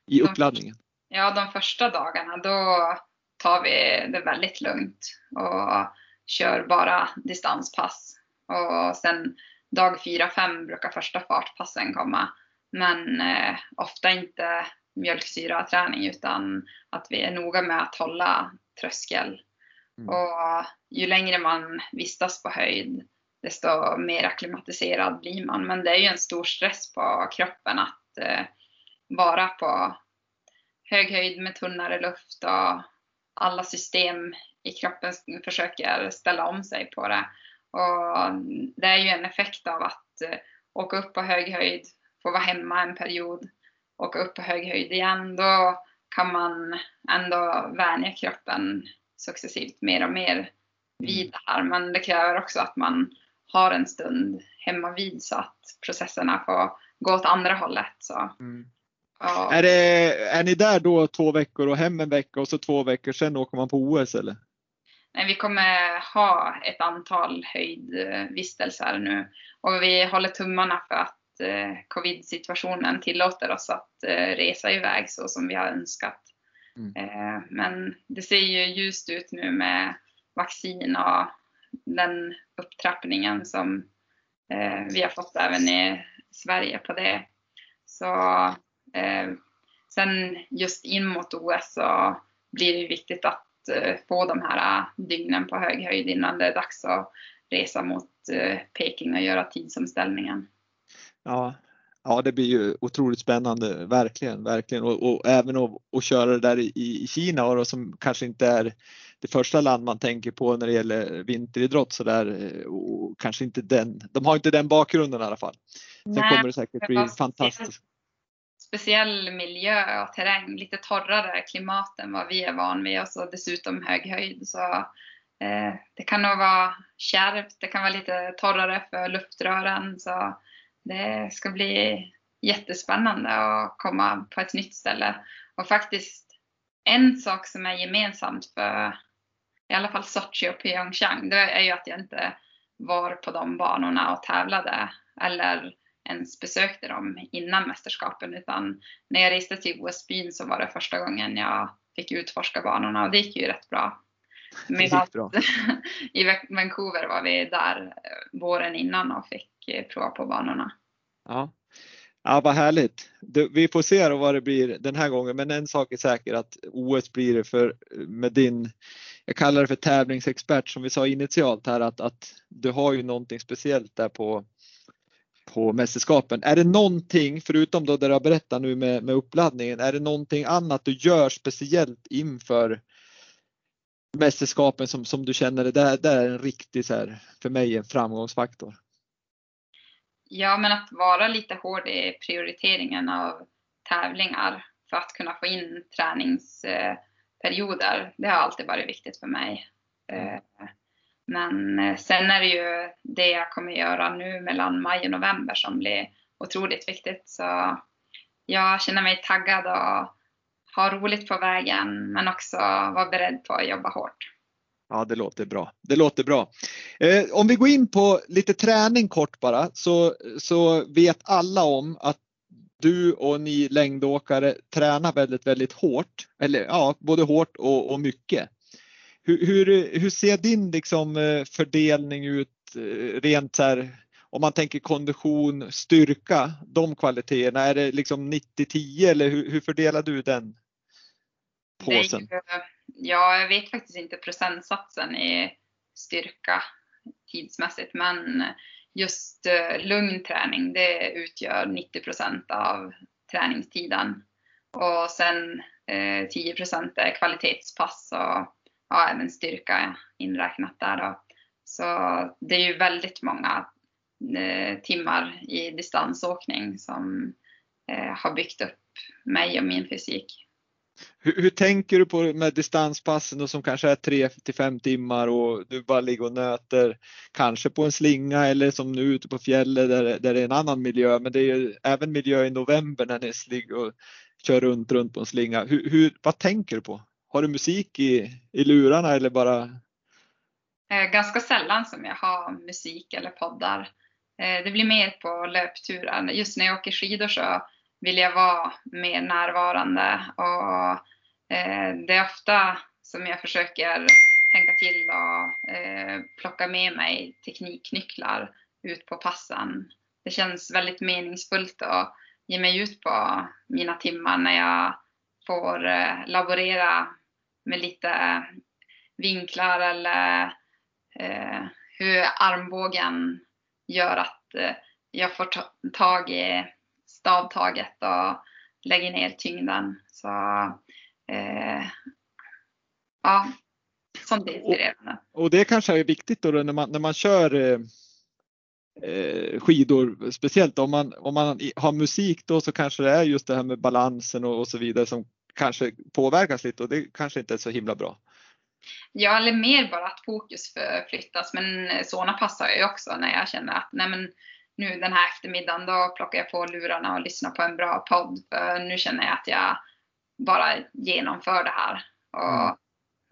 i uppladdningen? Ja, de första dagarna då tar vi det väldigt lugnt och kör bara distanspass. Och sen dag 4-5 brukar första fartpassen komma. Men eh, ofta inte mjölksyraträning utan att vi är noga med att hålla tröskel. Mm. Och ju längre man vistas på höjd desto mer akklimatiserad blir man. Men det är ju en stor stress på kroppen att eh, vara på hög höjd med tunnare luft och alla system i kroppen försöker ställa om sig på det. Och det är ju en effekt av att eh, åka upp på hög höjd, få vara hemma en period, åka upp på hög höjd igen. Då kan man ändå vänja kroppen successivt mer och mer vid det här. Men det kräver också att man har en stund hemma vid så att processerna får gå åt andra hållet. Så. Mm. Ja. Är, det, är ni där då två veckor och hem en vecka och så två veckor sen åker man på OS eller? Nej, vi kommer ha ett antal höjdvistelser nu och vi håller tummarna för att eh, covid-situationen tillåter oss att eh, resa iväg så som vi har önskat. Mm. Eh, men det ser ju ljust ut nu med vaccin och den upptrappningen som vi har fått även i Sverige på det. Så Eh, sen just in mot OS så blir det viktigt att eh, få de här eh, dygnen på hög höjd innan det är dags att resa mot Peking och göra tidsomställningen. Ja, ja det blir ju otroligt spännande, verkligen, verkligen. Och, och även att, att köra det där i, i Kina och som kanske inte är det första land man tänker på när det gäller vinteridrott så där, och kanske inte den, de har inte den bakgrunden i alla fall. Sen Nej, kommer det säkert bli fantastiskt speciell miljö och terräng, lite torrare klimat än vad vi är van vid och så dessutom hög höjd. Så, eh, det kan nog vara kärvt, det kan vara lite torrare för luftrören. Så det ska bli jättespännande att komma på ett nytt ställe. Och faktiskt en sak som är gemensamt för i alla fall Sochi och Pyeongchang, det är ju att jag inte var på de banorna och tävlade. Eller ens besökte dem innan mästerskapen utan när jag reste till OS-byn så var det första gången jag fick utforska banorna och det gick ju rätt bra. Medan i Vancouver var vi där eh, våren innan och fick eh, prova på banorna. Ja. Ja, vad härligt. Vi får se vad det blir den här gången, men en sak är säker att OS blir det för med din, jag kallar det för tävlingsexpert som vi sa initialt här, att, att du har ju någonting speciellt där på, på mästerskapen. Är det någonting, förutom då det du har berättat nu med, med uppladdningen, är det någonting annat du gör speciellt inför mästerskapen som, som du känner det där, där är en riktig, så här, för mig, en framgångsfaktor? Ja, men att vara lite hård i prioriteringen av tävlingar för att kunna få in träningsperioder. Det har alltid varit viktigt för mig. Men eh, sen är det ju det jag kommer göra nu mellan maj och november som blir otroligt viktigt. Så jag känner mig taggad och ha roligt på vägen men också vara beredd på att jobba hårt. Ja, det låter bra. Det låter bra. Eh, om vi går in på lite träning kort bara så, så vet alla om att du och ni längdåkare tränar väldigt, väldigt hårt. Eller ja, både hårt och, och mycket. Hur, hur, hur ser din liksom eh, fördelning ut eh, rent så här, om man tänker kondition, styrka, de kvaliteterna? Är det liksom 90-10 eller hur, hur, fördelar du den påsen? Ju, ja, jag vet faktiskt inte procentsatsen i styrka tidsmässigt, men just eh, lugn träning, det utgör 90% av träningstiden. Och sen 10% är kvalitetspass och ja, även styrka inräknat där då. Så det är ju väldigt många eh, timmar i distansåkning som eh, har byggt upp mig och min fysik. Hur, hur, tänker du på med distanspassen då, som kanske är 3 till 5 timmar och du bara ligger och nöter kanske på en slinga eller som nu ute på fjället där, där det är en annan miljö. Men det är ju även miljö i november när ni ligger och kör runt, runt på en slinga. Hur, hur, vad tänker du på? Har du musik i, i lurarna eller bara? Eh, ganska sällan som jag har musik eller poddar. Eh, det blir mer på löpturer. Just när jag åker skidor så vill jag vara mer närvarande och eh, det är ofta som jag försöker tänka till och plocka med mig tekniknycklar ut på passen. Det känns väldigt meningsfullt att ge mig ut på mina timmar när jag får laborera med lite vinklar eller eh, hur armbågen gör att eh, jag får ta, tag i stavtaget och lägger ner tyngden. Så eh, ja, sånt är inspirerande. Och, och det kanske är viktigt då, när, man, när man kör eh, eh, skidor, speciellt om man, om man har musik då så kanske det är just det här med balansen och, och så vidare som kanske påverkas lite och det kanske inte är så himla bra. Ja, eller mer bara att fokus förflyttas. Men sådana passar jag också när jag känner att nej men, nu den här eftermiddagen då plockar jag på lurarna och lyssnar på en bra podd. För nu känner jag att jag bara genomför det här. Och,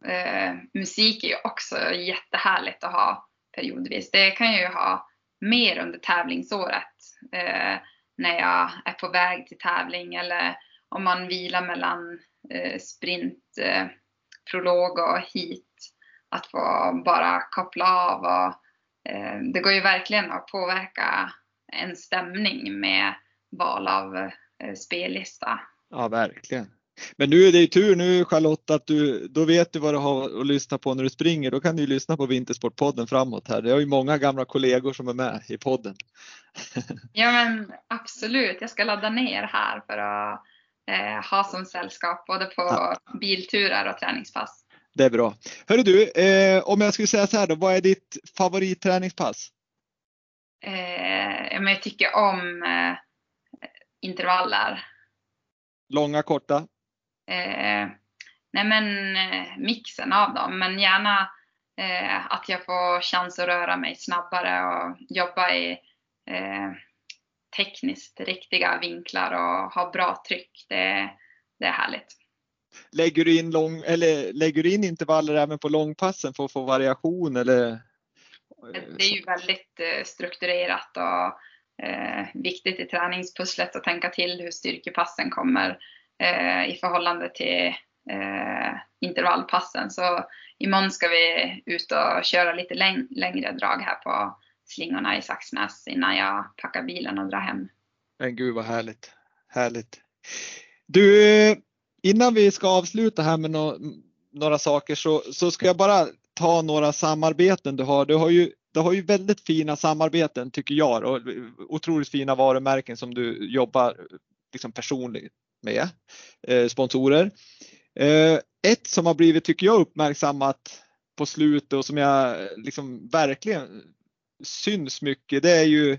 mm. eh, musik är ju också jättehärligt att ha periodvis. Det kan jag ju ha mer under tävlingsåret. Eh, när jag är på väg till tävling eller om man vilar mellan eh, sprint, eh, prolog och hit. Att få bara koppla av och eh, det går ju verkligen att påverka en stämning med val av eh, spellista. Ja, verkligen. Men nu är det ju tur nu Charlotte att du, då vet du vad du har att lyssna på när du springer. Då kan du lyssna på Vintersportpodden framåt här. Det har ju många gamla kollegor som är med i podden. Ja men absolut, jag ska ladda ner här för att eh, ha som sällskap både på ja. bilturer och träningspass. Det är bra. Hörru du, eh, om jag skulle säga så här då, vad är ditt favoritträningspass? Eh, jag tycker om eh, intervaller. Långa, korta? Eh, nej men eh, mixen av dem, men gärna eh, att jag får chans att röra mig snabbare och jobba i tekniskt riktiga vinklar och ha bra tryck. Det, det är härligt. Lägger du in, lång, eller lägger du in intervaller även på långpassen för att få variation eller? Det är ju väldigt eh, strukturerat och eh, viktigt i träningspusslet att tänka till hur styrkepassen kommer eh, i förhållande till eh, intervallpassen. Så imorgon ska vi ut och köra lite läng längre drag här på slingorna i Saxnäs innan jag packar bilen och drar hem. Men gud vad härligt. Härligt. Du, innan vi ska avsluta här med no några saker så, så ska jag bara ta några samarbeten du har. Du har ju, du har ju väldigt fina samarbeten tycker jag och otroligt fina varumärken som du jobbar liksom personligt med, eh, sponsorer. Eh, ett som har blivit, tycker jag, uppmärksammat på slutet och som jag liksom verkligen syns mycket, det är ju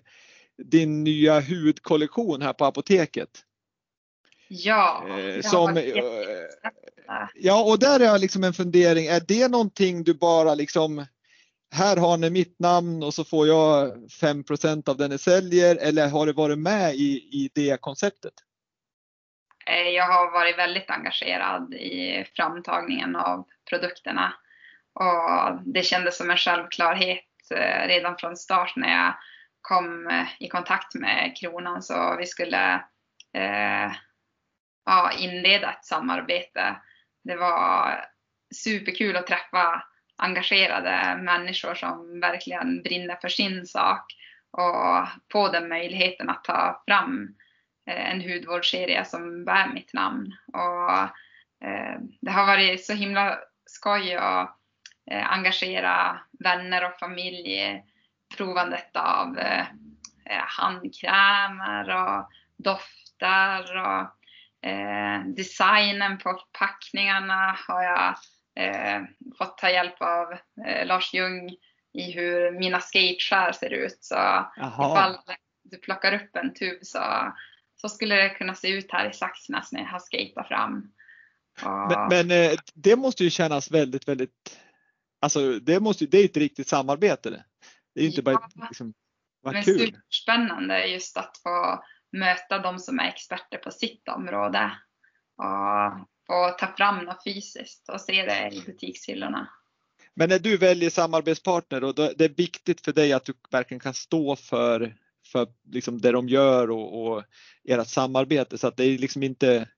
din nya hudkollektion här på apoteket. Ja, eh, som, eh, ja, och där är jag liksom en fundering, är det någonting du bara liksom här har ni mitt namn och så får jag 5% av det ni säljer eller har det varit med i, i det konceptet? Eh, jag har varit väldigt engagerad i framtagningen av produkterna och det kändes som en självklarhet Eh, redan från start när jag kom eh, i kontakt med Kronan så vi skulle eh, ja, inleda ett samarbete. Det var superkul att träffa engagerade människor som verkligen brinner för sin sak och få den möjligheten att ta fram eh, en hudvårdsserie som bär mitt namn. Och, eh, det har varit så himla skoj att engagera vänner och familj i provandet av eh, eh, handkrämer och dofter och designen på förpackningarna har jag fått ta hjälp av Lars Ljung i hur mina skateskär ser ut. Så Aha. ifall du plockar upp en tub så, så skulle det kunna se ut här i Saxnäs när jag har skatat fram. Och... Men, men, det måste ju kännas väldigt, väldigt Alltså det, måste, det är ett riktigt samarbete. Det, det är inte ja, bara liksom, vad men kul. Superspännande just att få möta de som är experter på sitt område och få ta fram något fysiskt och se det i butikshyllorna. Men när du väljer samarbetspartner och det är viktigt för dig att du verkligen kan stå för, för liksom det de gör och, och ert samarbete så att det är liksom inte,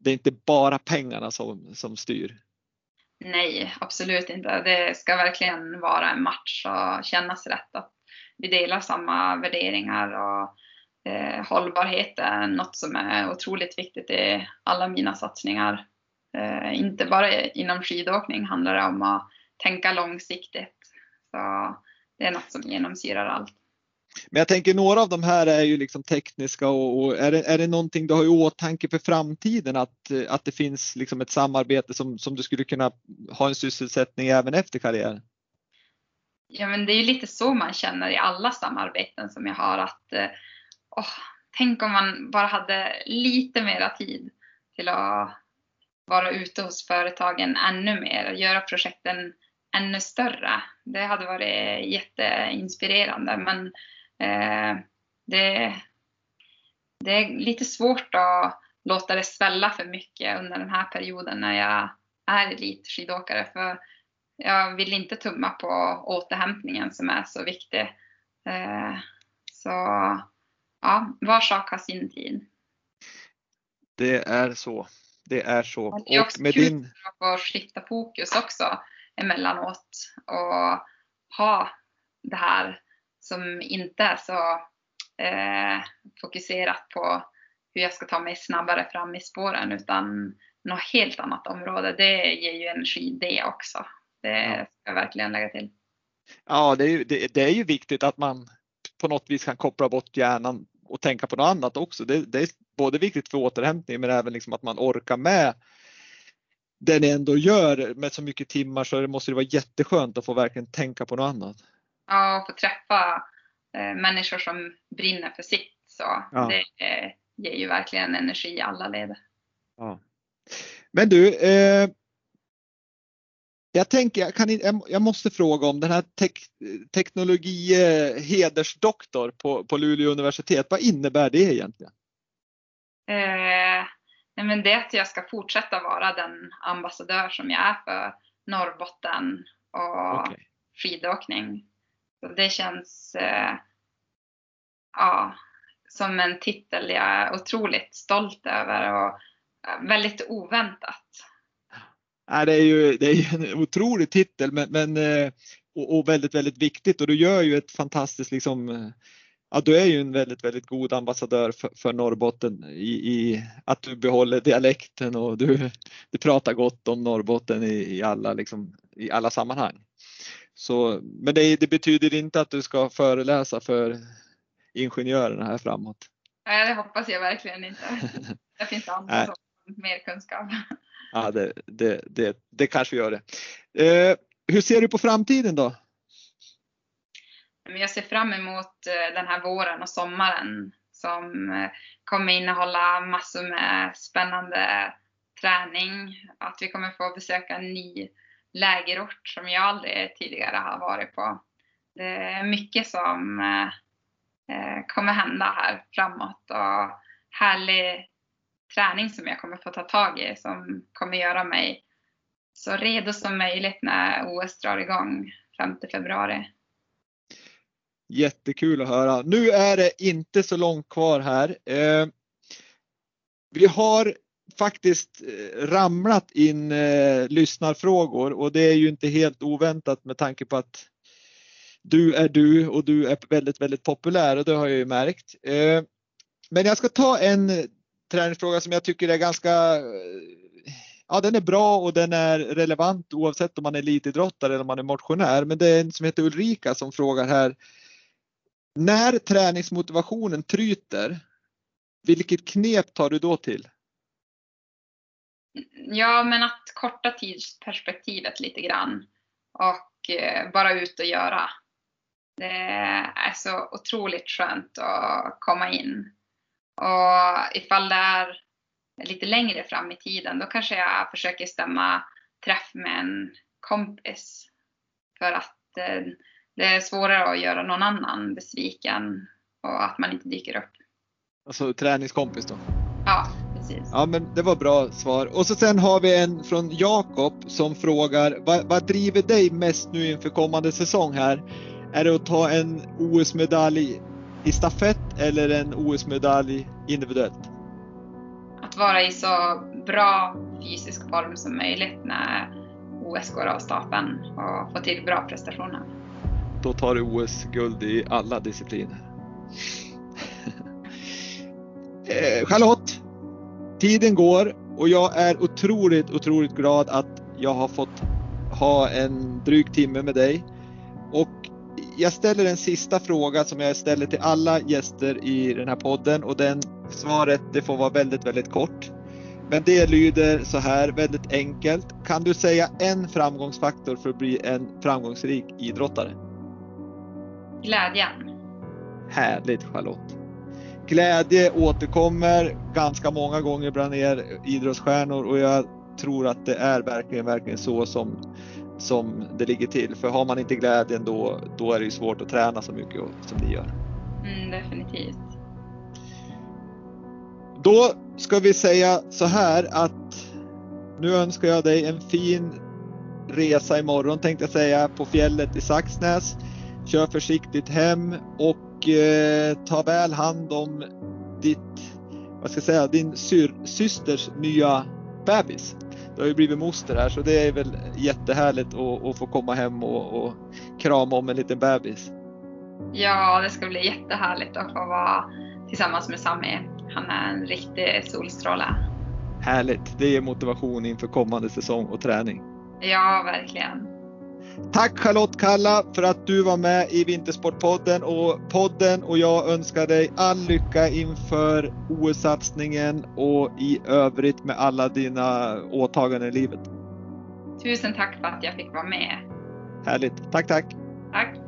det är inte bara pengarna som, som styr. Nej, absolut inte. Det ska verkligen vara en match och kännas rätt att vi delar samma värderingar och eh, hållbarhet är något som är otroligt viktigt i alla mina satsningar. Eh, inte bara inom skidåkning handlar det om att tänka långsiktigt. Så det är något som genomsyrar allt. Men jag tänker några av de här är ju liksom tekniska och, och är, det, är det någonting du har i åtanke för framtiden att, att det finns liksom ett samarbete som, som du skulle kunna ha en sysselsättning även efter karriären? Ja men det är ju lite så man känner i alla samarbeten som jag har att oh, tänk om man bara hade lite mera tid till att vara ute hos företagen ännu mer, och göra projekten ännu större. Det hade varit jätteinspirerande men det, det är lite svårt att låta det svälla för mycket under den här perioden när jag är elitskidåkare för jag vill inte tumma på återhämtningen som är så viktig. Eh, så ja, var sak har sin tid. Det är så. Det är så. det är också och med kul din... att få skifta fokus också emellanåt och ha det här som inte är så eh, fokuserat på hur jag ska ta mig snabbare fram i spåren utan något helt annat område. Det ger ju energi det också. Det ska jag verkligen lägga till. Ja, det är, ju, det, det är ju viktigt att man på något vis kan koppla bort hjärnan och tänka på något annat också. Det, det är både viktigt för återhämtning men även liksom att man orkar med det ni ändå gör med så mycket timmar så det måste det vara jätteskönt att få verkligen tänka på något annat. Ja, och få träffa eh, människor som brinner för sitt. Så ja. det eh, ger ju verkligen energi i alla led. Ja. Men du, eh, jag tänker, jag, kan, jag måste fråga om den här tek, teknologi hedersdoktor på, på Luleå universitet. Vad innebär det egentligen? Eh, nej men det är att jag ska fortsätta vara den ambassadör som jag är för Norrbotten och okay. skidåkning. Så det känns eh, ja, som en titel jag är otroligt stolt över och eh, väldigt oväntat. Ja, det, är ju, det är en otrolig titel men, men eh, och, och, väldigt, väldigt viktigt och du gör ju ett fantastiskt liksom eh, Ja, du är ju en väldigt, väldigt god ambassadör för, för Norrbotten i, i, att du behåller dialekten och du, du pratar gott om Norrbotten i, i, alla, liksom, i alla sammanhang. Så, men det, det, betyder inte att du ska föreläsa för ingenjörerna här framåt? Nej, det hoppas jag verkligen inte. Det finns andra som har mer kunskap. Ja, det, det, det, det kanske gör det. Eh, hur ser du på framtiden då? Jag ser fram emot eh, den här våren och sommaren som eh, kommer innehålla massor med spännande träning. Att vi kommer få besöka ny lägerort som jag aldrig tidigare har varit på. Det är mycket som eh, kommer hända här framåt och härlig träning som jag kommer få ta tag i som kommer göra mig så redo som möjligt när OS drar igång 5 februari. Jättekul att höra. Nu är det inte så långt kvar här. Eh, vi har faktiskt eh, ramlat in eh, lyssnarfrågor och det är ju inte helt oväntat med tanke på att du är du och du är väldigt, väldigt populär och det har jag ju märkt. Eh, men jag ska ta en eh, träningsfråga som jag tycker är ganska eh, Ja, den är bra och den är relevant oavsett om man är elitidrottare eller om man är motionär. Men det är en som heter Ulrika som frågar här. När träningsmotivationen tryter, vilket knep tar du då till? Ja, men att korta tidsperspektivet lite grann och eh, bara ut och göra. Det är så otroligt skönt att komma in. Och ifall det är lite längre fram i tiden, då kanske jag försöker stämma träff med en kompis. För att eh, det är svårare att göra någon annan besviken och att man inte dyker upp. Alltså träningskompis då? Ja, precis. Ja, men det var bra svar. Och så sen har vi en från Jakob som frågar vad, vad driver dig mest nu inför kommande säsong här? Är det att ta en OS-medalj i stafett eller en OS-medalj individuellt? Att vara i så bra fysisk form som möjligt när OS går av stapeln och få till bra prestationer. Då tar du OS-guld i alla discipliner. Eh, Charlotte, tiden går och jag är otroligt, otroligt glad att jag har fått ha en dryg timme med dig. Och jag ställer en sista fråga som jag ställer till alla gäster i den här podden och den svaret det får vara väldigt, väldigt kort. Men det lyder så här väldigt enkelt. Kan du säga en framgångsfaktor för att bli en framgångsrik idrottare? Glädjen. Härligt Charlotte! Glädje återkommer ganska många gånger bland er idrottsstjärnor och jag tror att det är verkligen, verkligen så som, som det ligger till. För har man inte glädjen då, då är det ju svårt att träna så mycket som ni gör. Mm, definitivt. Då ska vi säga så här att nu önskar jag dig en fin resa imorgon tänkte jag säga på fjället i Saxnäs. Kör försiktigt hem och eh, ta väl hand om ditt, vad ska jag säga, din syr, systers nya bebis. Du har ju blivit moster här så det är väl jättehärligt att, att få komma hem och, och krama om en liten bebis. Ja, det ska bli jättehärligt att få vara tillsammans med Sami. Han är en riktig solstråle. Härligt! Det ger motivation inför kommande säsong och träning. Ja, verkligen. Tack Charlotte Kalla för att du var med i Vintersportpodden och podden och jag önskar dig all lycka inför OS-satsningen och i övrigt med alla dina åtaganden i livet. Tusen tack för att jag fick vara med. Härligt! Tack, tack! Tack!